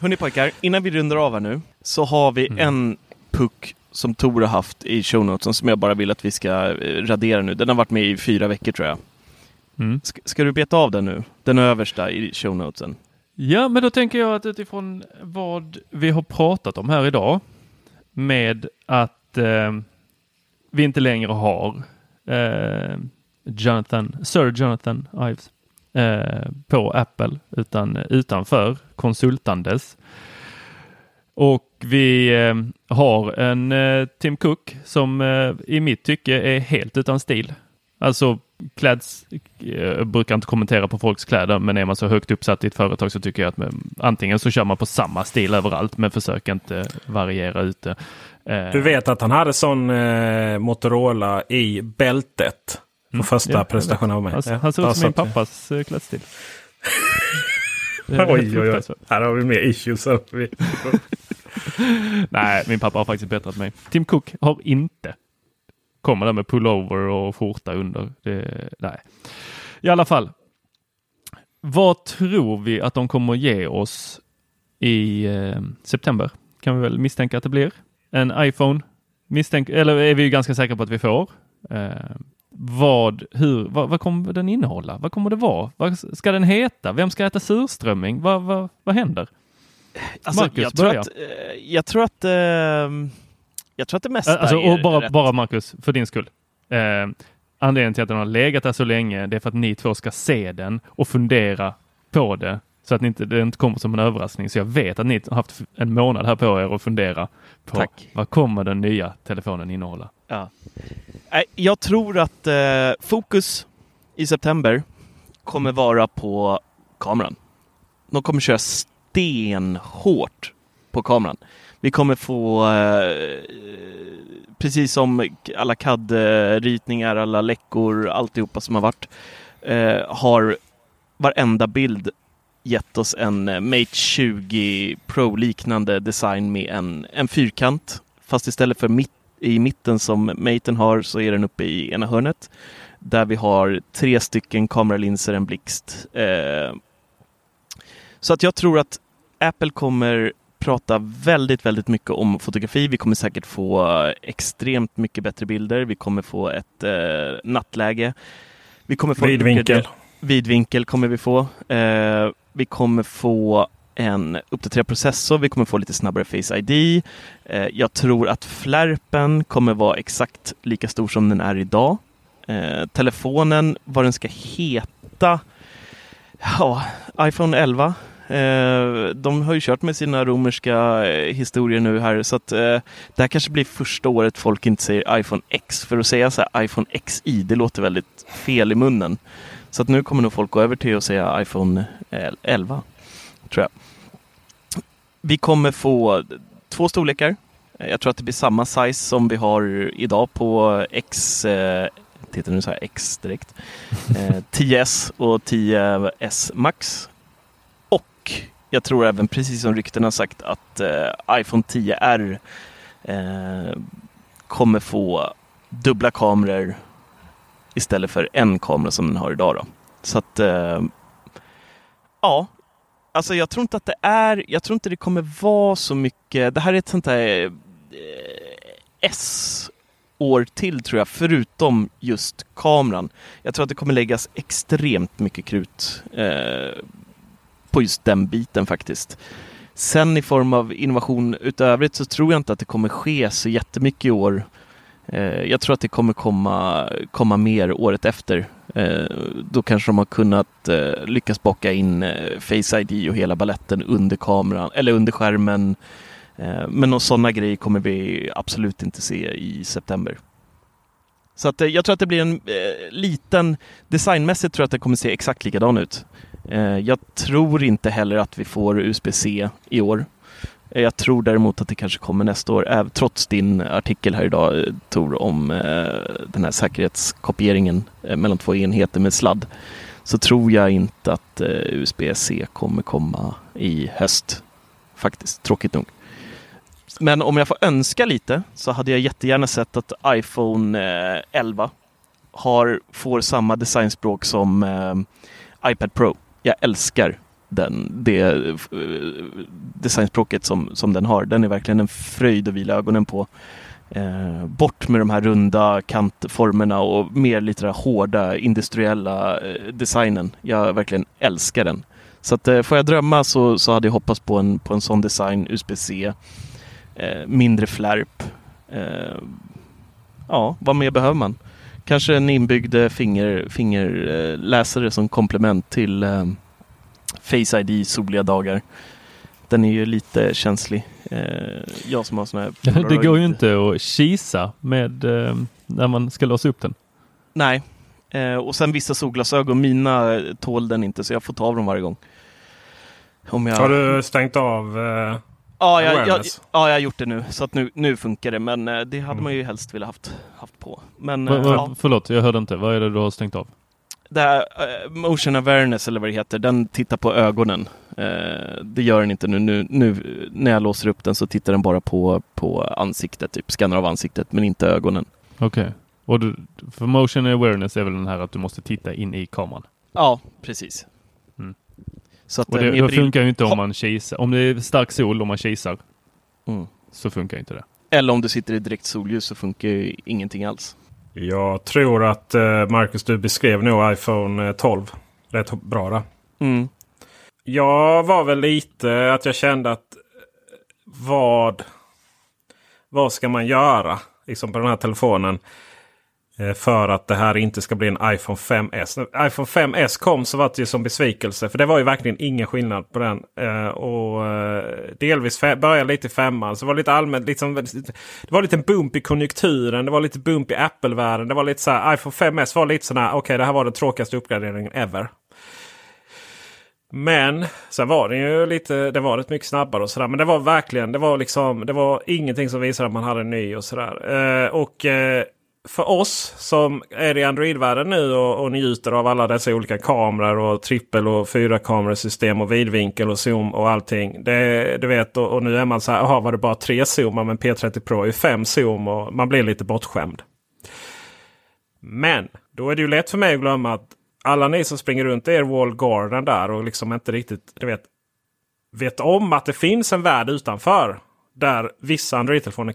Hörni pojkar, innan vi rundar av här nu så har vi en puck som Tor har haft i show notesen som jag bara vill att vi ska eh, radera nu. Den har varit med i fyra veckor tror jag. Mm. Ska, ska du beta av den nu? Den översta i show notesen. Ja, men då tänker jag att utifrån vad vi har pratat om här idag med att eh, vi inte längre har eh, Jonathan, Sir Jonathan Ives eh, på Apple utan utanför konsultandes. Och vi eh, har en eh, Tim Cook som i mitt tycke är helt utan stil. Alltså kläds, jag brukar inte kommentera på folks kläder, men är man så högt uppsatt i ett företag så tycker jag att man, antingen så kör man på samma stil överallt, men försök inte variera ut det. Eh, Du vet att han hade sån eh, Motorola i bältet. På första jag presentationen av mig. Han, Ja, han bara ut som min pappas eh, klädstil. Oj, oj, oj. Här har vi mer issues. Nej, min pappa har faktiskt bättrat mig. Tim Cook har inte kommer där med pullover och skjorta under. Det, nej. I alla fall. Vad tror vi att de kommer ge oss i eh, september? Kan vi väl misstänka att det blir en iPhone? Misstänk, eller är vi ganska säkra på att vi får? Eh, vad, hur, vad, vad kommer den innehålla? Vad kommer det vara? Vad ska den heta? Vem ska äta surströmming? Vad, vad, vad händer? Alltså, Marcus, jag, tror börja. att, eh, jag tror att ehm, jag tror att det mesta Alltså, är och bara, rätt. bara Marcus, för din skull. Eh, anledningen till att den har legat där så länge, det är för att ni två ska se den och fundera på det. Så att ni inte, det inte kommer som en överraskning. Så jag vet att ni har haft en månad här på er att fundera på Tack. vad kommer den nya telefonen innehålla? Ja. Äh, jag tror att eh, fokus i september kommer vara på kameran. De kommer köra stenhårt på kameran. Vi kommer få, eh, precis som alla CAD-ritningar, alla läckor, alltihopa som har varit, eh, har varenda bild gett oss en eh, Mate 20 Pro-liknande design med en, en fyrkant. Fast istället för mitt, i mitten som Maten har så är den uppe i ena hörnet. Där vi har tre stycken kameralinser, en blixt. Eh, så att jag tror att Apple kommer prata väldigt, väldigt mycket om fotografi. Vi kommer säkert få extremt mycket bättre bilder. Vi kommer få ett eh, nattläge. Vi kommer få Vidvinkel. Vidvinkel kommer vi få. Eh, vi kommer få en uppdaterad processor. Vi kommer få lite snabbare Face ID. Eh, jag tror att flärpen kommer vara exakt lika stor som den är idag. Eh, telefonen, vad den ska heta. Ja, iPhone 11. Eh, de har ju kört med sina romerska eh, historier nu här så att eh, det här kanske blir första året folk inte säger iPhone X. För att säga så här iPhone XI, det låter väldigt fel i munnen. Så att nu kommer nog folk gå över till att säga iPhone eh, 11. Tror jag. Vi kommer få två storlekar. Jag tror att det blir samma size som vi har idag på X. Eh, titta nu så här X direkt. Eh, 10S och 10S Max. Och jag tror även precis som rykten har sagt att eh, iPhone 10R eh, kommer få dubbla kameror istället för en kamera som den har idag. Då. Så att, eh, ja, Alltså jag tror inte att det är, jag tror inte det kommer vara så mycket, det här är ett sånt där... eh, S-år till tror jag, förutom just kameran. Jag tror att det kommer läggas extremt mycket krut eh, på just den biten faktiskt. Sen i form av innovation utövrigt så tror jag inte att det kommer ske så jättemycket i år. Eh, jag tror att det kommer komma, komma mer året efter. Eh, då kanske de har kunnat eh, lyckas bocka in eh, Face ID och hela balletten under kameran eller under skärmen. Eh, men några sådana grejer kommer vi absolut inte se i september. Så att, eh, jag tror att det blir en liten, designmässigt tror jag att det kommer se exakt likadan ut. Jag tror inte heller att vi får USB-C i år. Eh, jag tror däremot att det kanske kommer nästa år, trots din artikel här idag eh, Tor om eh, den här säkerhetskopieringen mellan två enheter med sladd. Så tror jag inte att USB-C kommer komma i höst. Faktiskt, tråkigt nog. Men om jag får önska lite så hade jag jättegärna sett att iPhone 11 har, får samma designspråk som iPad Pro. Jag älskar den, det eh, designspråket som, som den har. Den är verkligen en fröjd att vila ögonen på. Eh, bort med de här runda kantformerna och mer lite där hårda industriella eh, designen. Jag verkligen älskar den. Så att, eh, får jag drömma så, så hade jag hoppats på en, på en sån design, USB-C, eh, mindre flärp. Eh, ja, vad mer behöver man? Kanske en inbyggd eh, finger, fingerläsare som komplement till eh, Face ID soliga dagar. Den är ju lite känslig. Eh, jag som har sån här... Det går ju inte att kisa med eh, när man ska låsa upp den. Nej, eh, och sen vissa solglasögon, mina tål den inte så jag får ta av dem varje gång. Om jag... Har du stängt av eh, ja, jag, jag, ja, jag har gjort det nu så att nu, nu funkar det men eh, det hade mm. man ju helst velat haft, haft på. Men, va, va, ja. Förlåt, jag hörde inte. Vad är det du har stängt av? Det här uh, motion awareness eller vad det heter, den tittar på ögonen. Uh, det gör den inte nu. nu. Nu när jag låser upp den så tittar den bara på, på ansiktet, typ skannar av ansiktet, men inte ögonen. Okej. Okay. Och du, för motion awareness är väl den här att du måste titta in i kameran? Ja, precis. Mm. Så att, och det, det funkar ju inte om man kisar. Om det är stark sol och man kisar mm. så funkar inte det. Eller om du sitter i direkt solljus så funkar ju ingenting alls. Jag tror att eh, Marcus, du beskrev nog iPhone 12 eh, rätt bra där. Mm. Jag var väl lite att jag kände att eh, vad, vad ska man göra liksom på den här telefonen? Eh, för att det här inte ska bli en iPhone 5S. När iPhone 5S kom så var det ju som besvikelse. För det var ju verkligen ingen skillnad på den. Eh, och eh, delvis började lite i femman. Så det var lite allmänt. Liksom, det var lite bump i konjunkturen. Det var lite bump i Apple-världen. Det var lite så här, iPhone 5S var lite sådär. Okej, okay, det här var den tråkigaste uppgraderingen ever. Men sen var den ju lite, det var rätt mycket snabbare och sådär. Men det var verkligen, det var liksom, det var ingenting som visade att man hade en ny och sådär. Eh, och eh, för oss som är i Android-världen nu och, och njuter av alla dessa olika kameror och trippel och fyra kamerasystem och vidvinkel och zoom och allting. Det, du vet, och, och nu är man så här, jaha var det bara tre zoomar men P30 Pro är fem zoom och man blir lite bortskämd. Men då är det ju lätt för mig att glömma att alla ni som springer runt i er wall garden där och liksom inte riktigt du vet, vet om att det finns en värld utanför. Där vissa Android-telefoner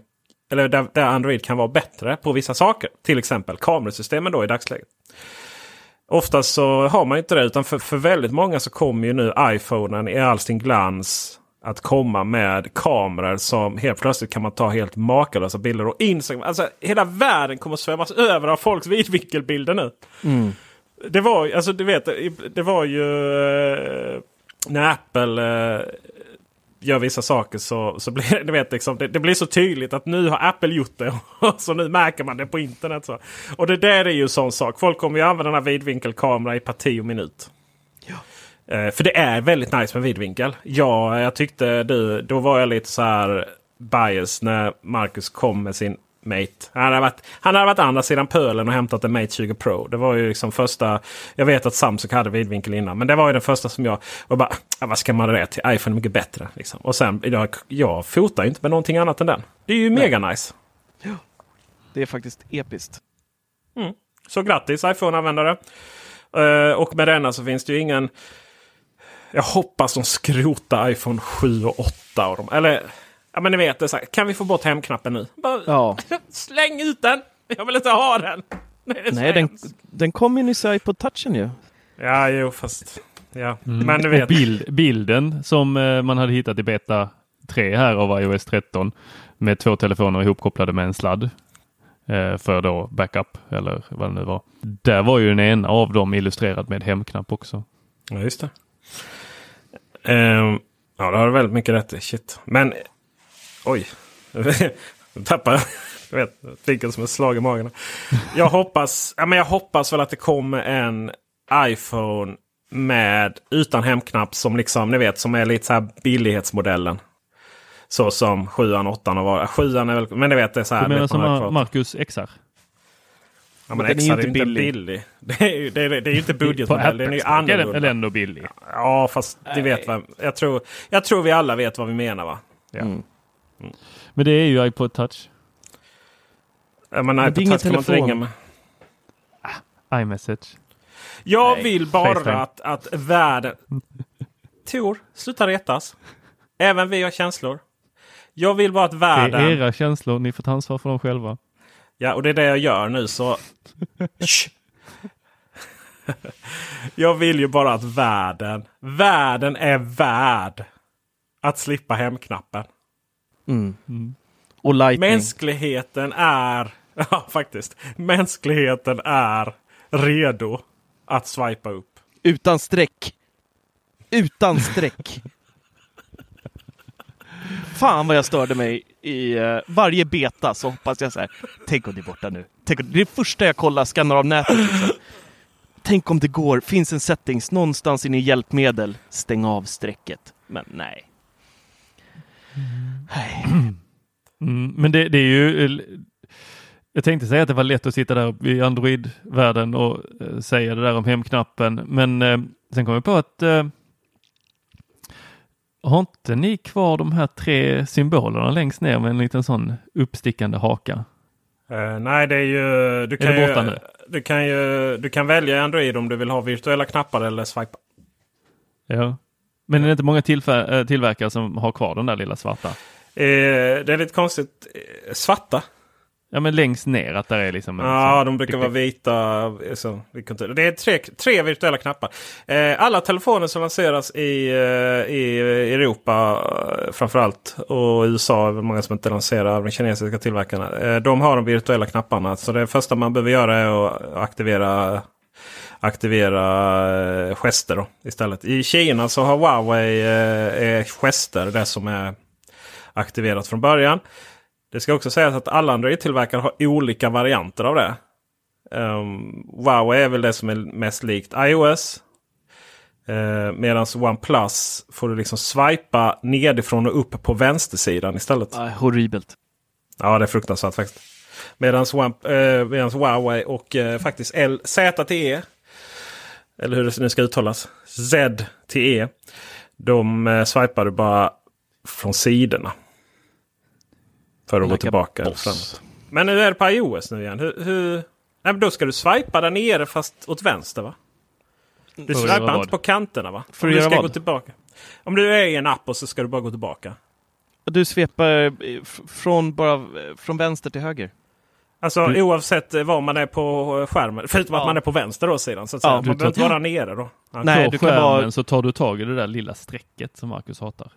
eller där, där, Android kan vara bättre på vissa saker. Till exempel kamerasystemen då i dagsläget. Oftast så har man inte det utan för, för väldigt många så kommer ju nu iPhonen i all sin glans att komma med kameror som helt plötsligt kan man ta helt makalösa bilder. Och Instagram, alltså hela världen kommer svämmas över av folks vidvinkelbilder nu. Mm. Det var alltså du vet, det var ju eh, när Apple eh, gör vissa saker så, så blir det, vet, liksom, det, det, blir så tydligt att nu har Apple gjort det. så nu märker man det på internet. Så. Och det där är ju en sån sak. Folk kommer ju använda den här vidvinkelkamera i parti och minut. Ja. Eh, för det är väldigt nice med vidvinkel. Ja, jag tyckte du, då var jag lite så här bias när Marcus kom med sin Mate. Han har varit, han har varit andra sidan pölen och hämtat en Mate 20 Pro. Det var ju liksom första. Jag vet att Samsung hade vidvinkel innan. Men det var ju den första som jag. Och bara, vad ska man det till? iPhone är mycket bättre. Liksom. Och sen, jag, jag fotar inte med någonting annat än den. Det är ju Nej. mega nice. Ja, det är faktiskt episkt. Mm. Så grattis iPhone-användare. Uh, och med denna så finns det ju ingen Jag hoppas de skrotar iPhone 7 och 8 av dem. Eller, ja men ni vet, det så här, kan vi få bort hemknappen nu? Bara, Ja. Släng ut den! Jag vill inte ha den! Nej, den, den kom ju nyss i på touchen ju. Ja, jo, fast... Ja, Mm. men du Och vet. bild, bilden som eh, man hade hittat i beta 3 här av iOS 13 med två telefoner ihopkopplade med en sladd eh, för då backup eller vad det nu var. Där var ju den ena av dem illustrerad med hemknapp också. Ja, just det. Ehm, ja, det har du väldigt mycket rätt i. Shit. Men oj. Nu tappar jag. Vet, fick som ett slag i magen. Jag hoppas, ja, men jag hoppas väl att det kommer en iPhone med utan hemknapp som liksom ni vet som är lite så här billighetsmodellen. Så som 7 8 har varit. 7 är väl, men ni vet det är så här. Du menar som har Marcus XR? Ja, Men men XR är ju inte billig. billig. Det är ju, det är, det är ju inte budgetmodell. Den är ju annorlunda. väl ändå billig? Ja, fast det vet vad, jag, tror, jag tror vi alla vet vad vi menar va? Ja. Mm. Men det är ju iPod touch. Ja, men det är nej, på ingen touch kan man inte ringa med. iMessage. Jag Nej, vill bara FaceTime. att, att världen... Tor, sluta retas. Även vi har känslor. Jag vill bara att Det är världen... era känslor. Ni får ta ansvar för dem själva. Ja, och det är det jag gör nu så... Jag vill ju bara att världen... Världen är värd att slippa hemknappen. Mm. Och lightning. Mänskligheten är... Ja, faktiskt. Mänskligheten är redo att swipa upp. Utan streck. Utan streck. Fan vad jag störde mig i eh, varje beta så hoppas jag så här. Tänk om det är borta nu. Tänk om, det är det första jag kollar, skannar av nätet. Liksom. Tänk om det går, finns en settings någonstans inne i hjälpmedel. Stäng av strecket. Men nej. Nej. Mm, men det, det är ju... Jag tänkte säga att det var lätt att sitta där i Android-världen och eh, säga det där om hemknappen. Men eh, sen kom jag på att eh, har inte ni kvar de här tre symbolerna längst ner med en liten sån uppstickande haka? Eh, nej, det är ju... Du kan, det borta ju, nu? du, kan ju, du kan välja i Android om du vill ha virtuella knappar eller swipa. Ja. Men är det inte många eh, tillverkare som har kvar den där lilla svarta? Eh, det är lite konstigt. Eh, svarta? Ja men längst ner att där är liksom Ja, de brukar vara vita. Så, vi kan inte- det är tre, tre virtuella knappar. Eh, alla telefoner som lanseras i, i Europa framförallt och USA är väl många som inte lanserar de kinesiska tillverkarna. Eh, de har de virtuella knapparna. Så det första man behöver göra är att aktivera aktivera eh, gester då, istället. I Kina så har Huawei eh, gester det som är aktiverat från början. Det ska också sägas att alla Android-tillverkare har olika varianter av det. Um, Huawei är väl det som är mest likt iOS. Uh, Medan OnePlus får du liksom swipa nedifrån och upp på vänstersidan istället. Ah, horribelt. Ja, det är fruktansvärt faktiskt. Medan uh, medans Huawei och uh, faktiskt L ZTE. Eller hur det nu ska uttalas. ZTE. De uh, swipar du bara från sidorna. För att gå Like a tillbaka. eller framåt. Men nu är det på iOS nu igen. Hur, hur... Nej, men då ska du swipa där nere fast åt vänster va? Du swipar inte på kanterna va? För Om du ska vad? gå tillbaka. Om du är i en app och så ska du bara gå tillbaka. Du svepar eh, från, bara, eh, från vänster till höger. Alltså Du- oavsett eh, var man är på eh, skärmen. Förutom att Ja. man är på vänster då sidan. Så att Ja, säga. du Man behöver inte vara nere då. Ja. Nej, på du kan skärmen vara- så tar du tag i det där lilla strecket som Marcus hatar.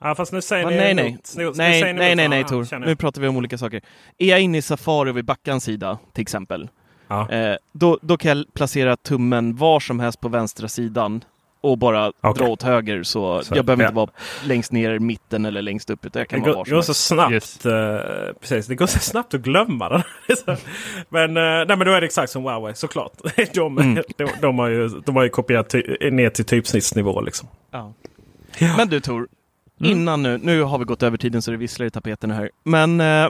Ja, fast nu säger ni nej, nej. Nu- nej, nej, nej, Tor. Nu pratar vi om olika saker. Är jag inne i Safari vid backans sida, till exempel, Ja. eh, då, då kan jag placera tummen var som helst på vänstra sidan och bara Okej. dra åt höger. Så, Så, jag behöver ja. inte vara längst ner i mitten eller längst upp, utan jag Det kan går, det som går så snabbt. Yes. eh, precis, det går så snabbt att glömma den. Så- men, eh, nej, men då är det exakt som Huawei såklart. De, Mm. de, de, har, ju, de har ju kopierat ty, ner till typsnittsnivå. Liksom. Ja. Men du Tor, innan nu, nu har vi gått över tiden så det visslar i tapeten här. Men eh,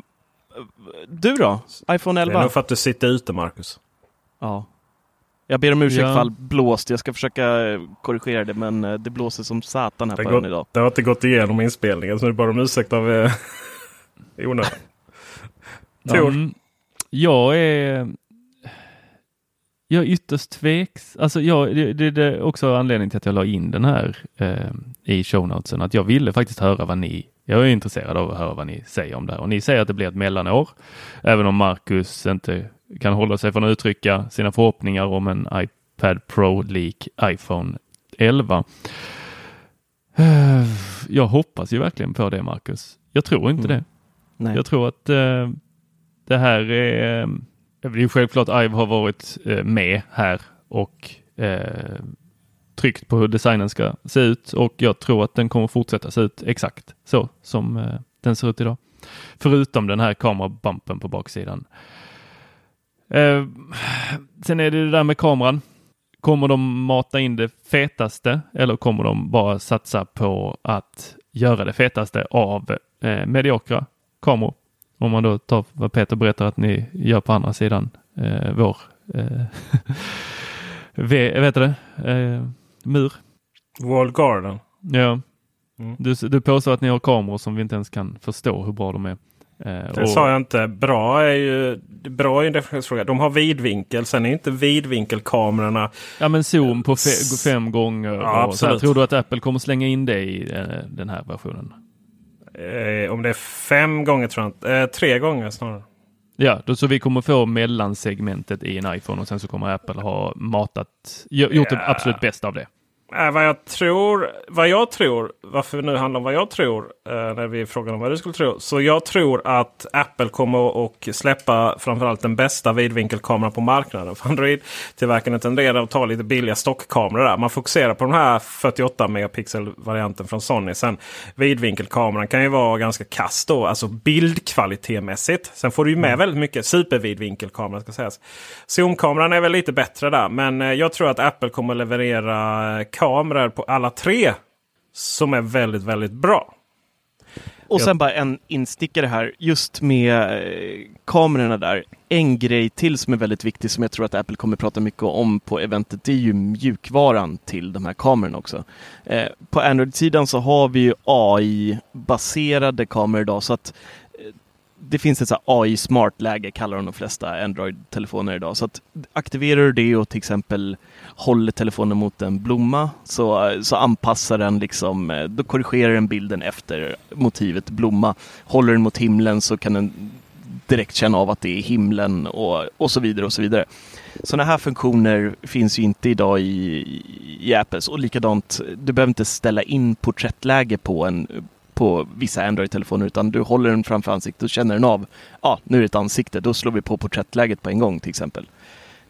du då? iPhone Det är 11? nog för att du sitter ute Marcus. Ja. Jag ber om ursäkt Ja. blåst. Jag ska försöka eh, korrigera det, men eh, det blåser som satan här Det på ön idag. det har inte gått igenom inspelningen så är bara om ursäkt av eh, i onödan. Tor? Mm, jag är... jag är ytterst tveks. Alltså jag, det, det, det är också anledningen till att jag la in den här eh, i show notesen. Att jag ville faktiskt höra vad ni, jag är intresserad av att höra vad ni säger om det här. Och ni säger att det blir ett mellanår. Även om Marcus inte kan hålla sig från att uttrycka sina förhoppningar om en iPad Pro lik iPhone 11. Jag hoppas ju verkligen på det Marcus. Jag tror inte Mm. det. Nej. Jag tror att eh, det här är, eh, det är ju självklart Ive har varit eh, med här och eh, tryckt på hur designen ska se ut och jag tror att den kommer fortsätta se ut exakt så som eh, den ser ut idag. Förutom den här kamerabumpen på baksidan. Eh, sen är det det där med kameran. Kommer de mata in det fetaste eller kommer de bara satsa på att göra det fetaste av eh, mediokra kameror? Om man då tar vad Peter berättar att ni gör på andra sidan eh, vår eh, vet det? Eh, mur. Wall Garden. Ja. Mm. Du, du påstår att ni har kameror som vi inte ens kan förstå hur bra de är. Eh, Det och- sa jag inte. Bra är ju bra är en definitionsfråga. De har vidvinkel. Sen är inte vidvinkelkamerorna. Ja men zoom på fe, fem gånger. Ja, absolut. Tror du att Apple kommer slänga in det i eh, den här versionen? Eh, om det är fem gånger tror jag inte. Eh, tre gånger snarare. Ja, då, så vi kommer få mellansegmentet i en iPhone och sen så kommer Apple ha matat, gjo- gjort det Ja. absolut bästa av det. Äh, vad jag tror, vad jag tror, varför nu handlar om vad jag tror eh, när vi frågar om vad du skulle tro. Så jag tror att Apple kommer att släppa framförallt den bästa vidvinkelkameran på marknaden. För Android-tillverkarna tenderar att ta lite billiga stockkameror där. Man fokuserar på den här 48 megapixel-varianten från Sony. Sen vidvinkelkameran kan ju vara ganska kass då, alltså bildkvalitetmässigt. Sen får du ju med väldigt mycket supervidvinkelkamera ska sägas. Zoomkameran är väl lite bättre där. Men eh, jag tror att Apple kommer leverera eh, kameror på alla tre som är väldigt, väldigt bra. Och sen bara en instickare här, just med eh, kamerorna där. En grej till som är väldigt viktig som jag tror att Apple kommer prata mycket om på eventet, det är ju mjukvaran till de här kamerorna också. Eh, på Android-sidan så har vi ju AI-baserade kameror idag så att det finns ett AI-smart-läge kallar de de flesta Android-telefoner idag. Så att aktiverar du det och till exempel håller telefonen mot en blomma så, så anpassar den liksom, eh, då korrigerar den bilden efter motivet blomma. Håller den mot himlen så kan den direkt känna av att det är himlen och, och så vidare och så vidare. Sådana här funktioner finns ju inte idag i, i Apples och likadant, du behöver inte ställa in porträttläge på en på vissa Android-telefoner utan du håller den framför ansiktet och känner den av. Ja, nu är det ett ansikte, då slår vi på porträttläget på en gång till exempel.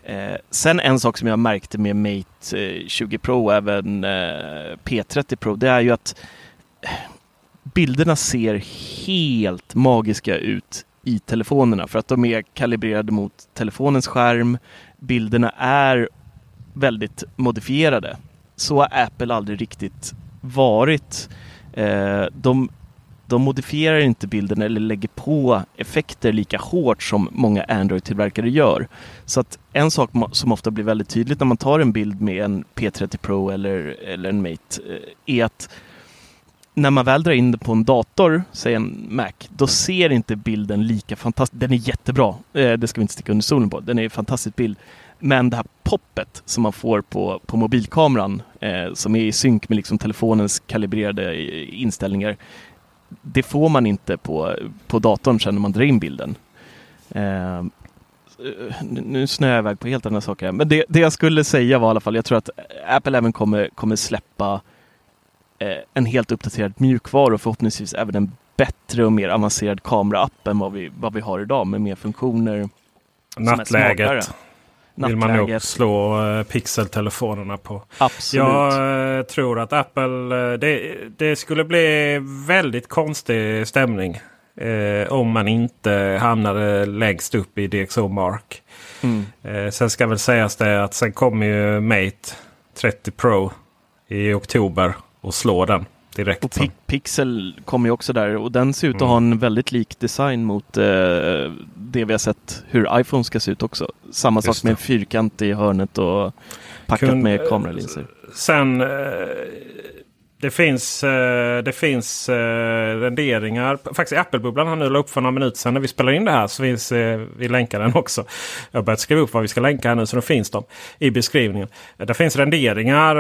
Eh, sen en sak som jag märkte med Mate eh, 20 Pro och även eh, P30 Pro, det är ju att eh, bilderna ser helt magiska ut i telefonerna för att de är kalibrerade mot telefonens skärm. Bilderna är väldigt modifierade. Så har Apple aldrig riktigt varit. Eh, de, de modifierar inte bilden eller lägger på effekter lika hårt som många Android-tillverkare gör. Så att en sak som ofta blir väldigt tydligt när man tar en bild med en P30 Pro eller, eller en Mate eh, är att när man väl drar in det på en dator, säg en Mac, då ser inte bilden lika fantastisk. Den är jättebra, eh, det ska vi inte sticka under solen på. Den är en fantastisk bild. Men det här poppet som man får på, på mobilkameran, eh, som är i synk med liksom telefonens kalibrerade eh, inställningar, det får man inte på, på datorn sen när man drar in bilden. Eh, nu- snöar jag iväg på helt andra saker. Men det, det jag skulle säga var i alla fall, jag tror att Apple även kommer, kommer släppa eh, en helt uppdaterad mjukvara och förhoppningsvis även en bättre och mer avancerad kameraapp än vad vi, vad vi har idag med mer funktioner. som är smartare. Vill man nog slå eh, pixeltelefonerna på. absolut. Jag eh, tror att Apple... eh, det, det skulle bli väldigt konstig stämning. Eh, om man inte hamnade längst upp i DxO Mark. Mm. Eh, sen ska väl sägas det att sen kommer ju Mate 30 Pro i oktober och slår den direkt. Och. Pi- Pixel kommer ju också där och den ser ut att Mm. ha en väldigt lik design mot eh, det vi har sett hur iPhone ska se ut också. Samma Just sak med det. en fyrkant i hörnet och packat Kun- med kameralinser. Sen eh, Det finns, eh, det finns eh, renderingar. Faktiskt Apple-bubblan har nu la upp för några minuter sedan när vi spelar in det här. Så finns, eh, vi länkar den också. Jag har börjat skriva upp vad vi ska länka här nu så då finns de i beskrivningen. Där finns renderingar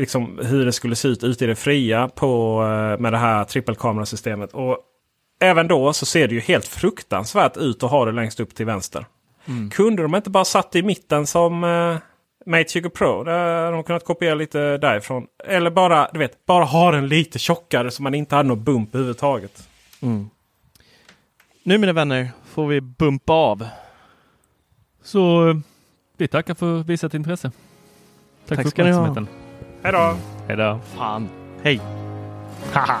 liksom hur det skulle se ut ute i det fria på, med det här trippelkamerasystemet. Och även då så ser det ju helt fruktansvärt ut att ha det längst upp till vänster. Mm. Kunde de inte bara satt i mitten som Mate 20 Pro. Där har de kunnat kopiera lite därifrån. Eller bara, du vet, bara ha den lite tjockare så man inte hade någon bump överhuvudtaget. Mm. Nu mina vänner får vi bumpa av. Så vi tackar för visat intresse. Tack, Tack för uppmärksamheten. Hej då! Hej då! Fan. Hej! Haha!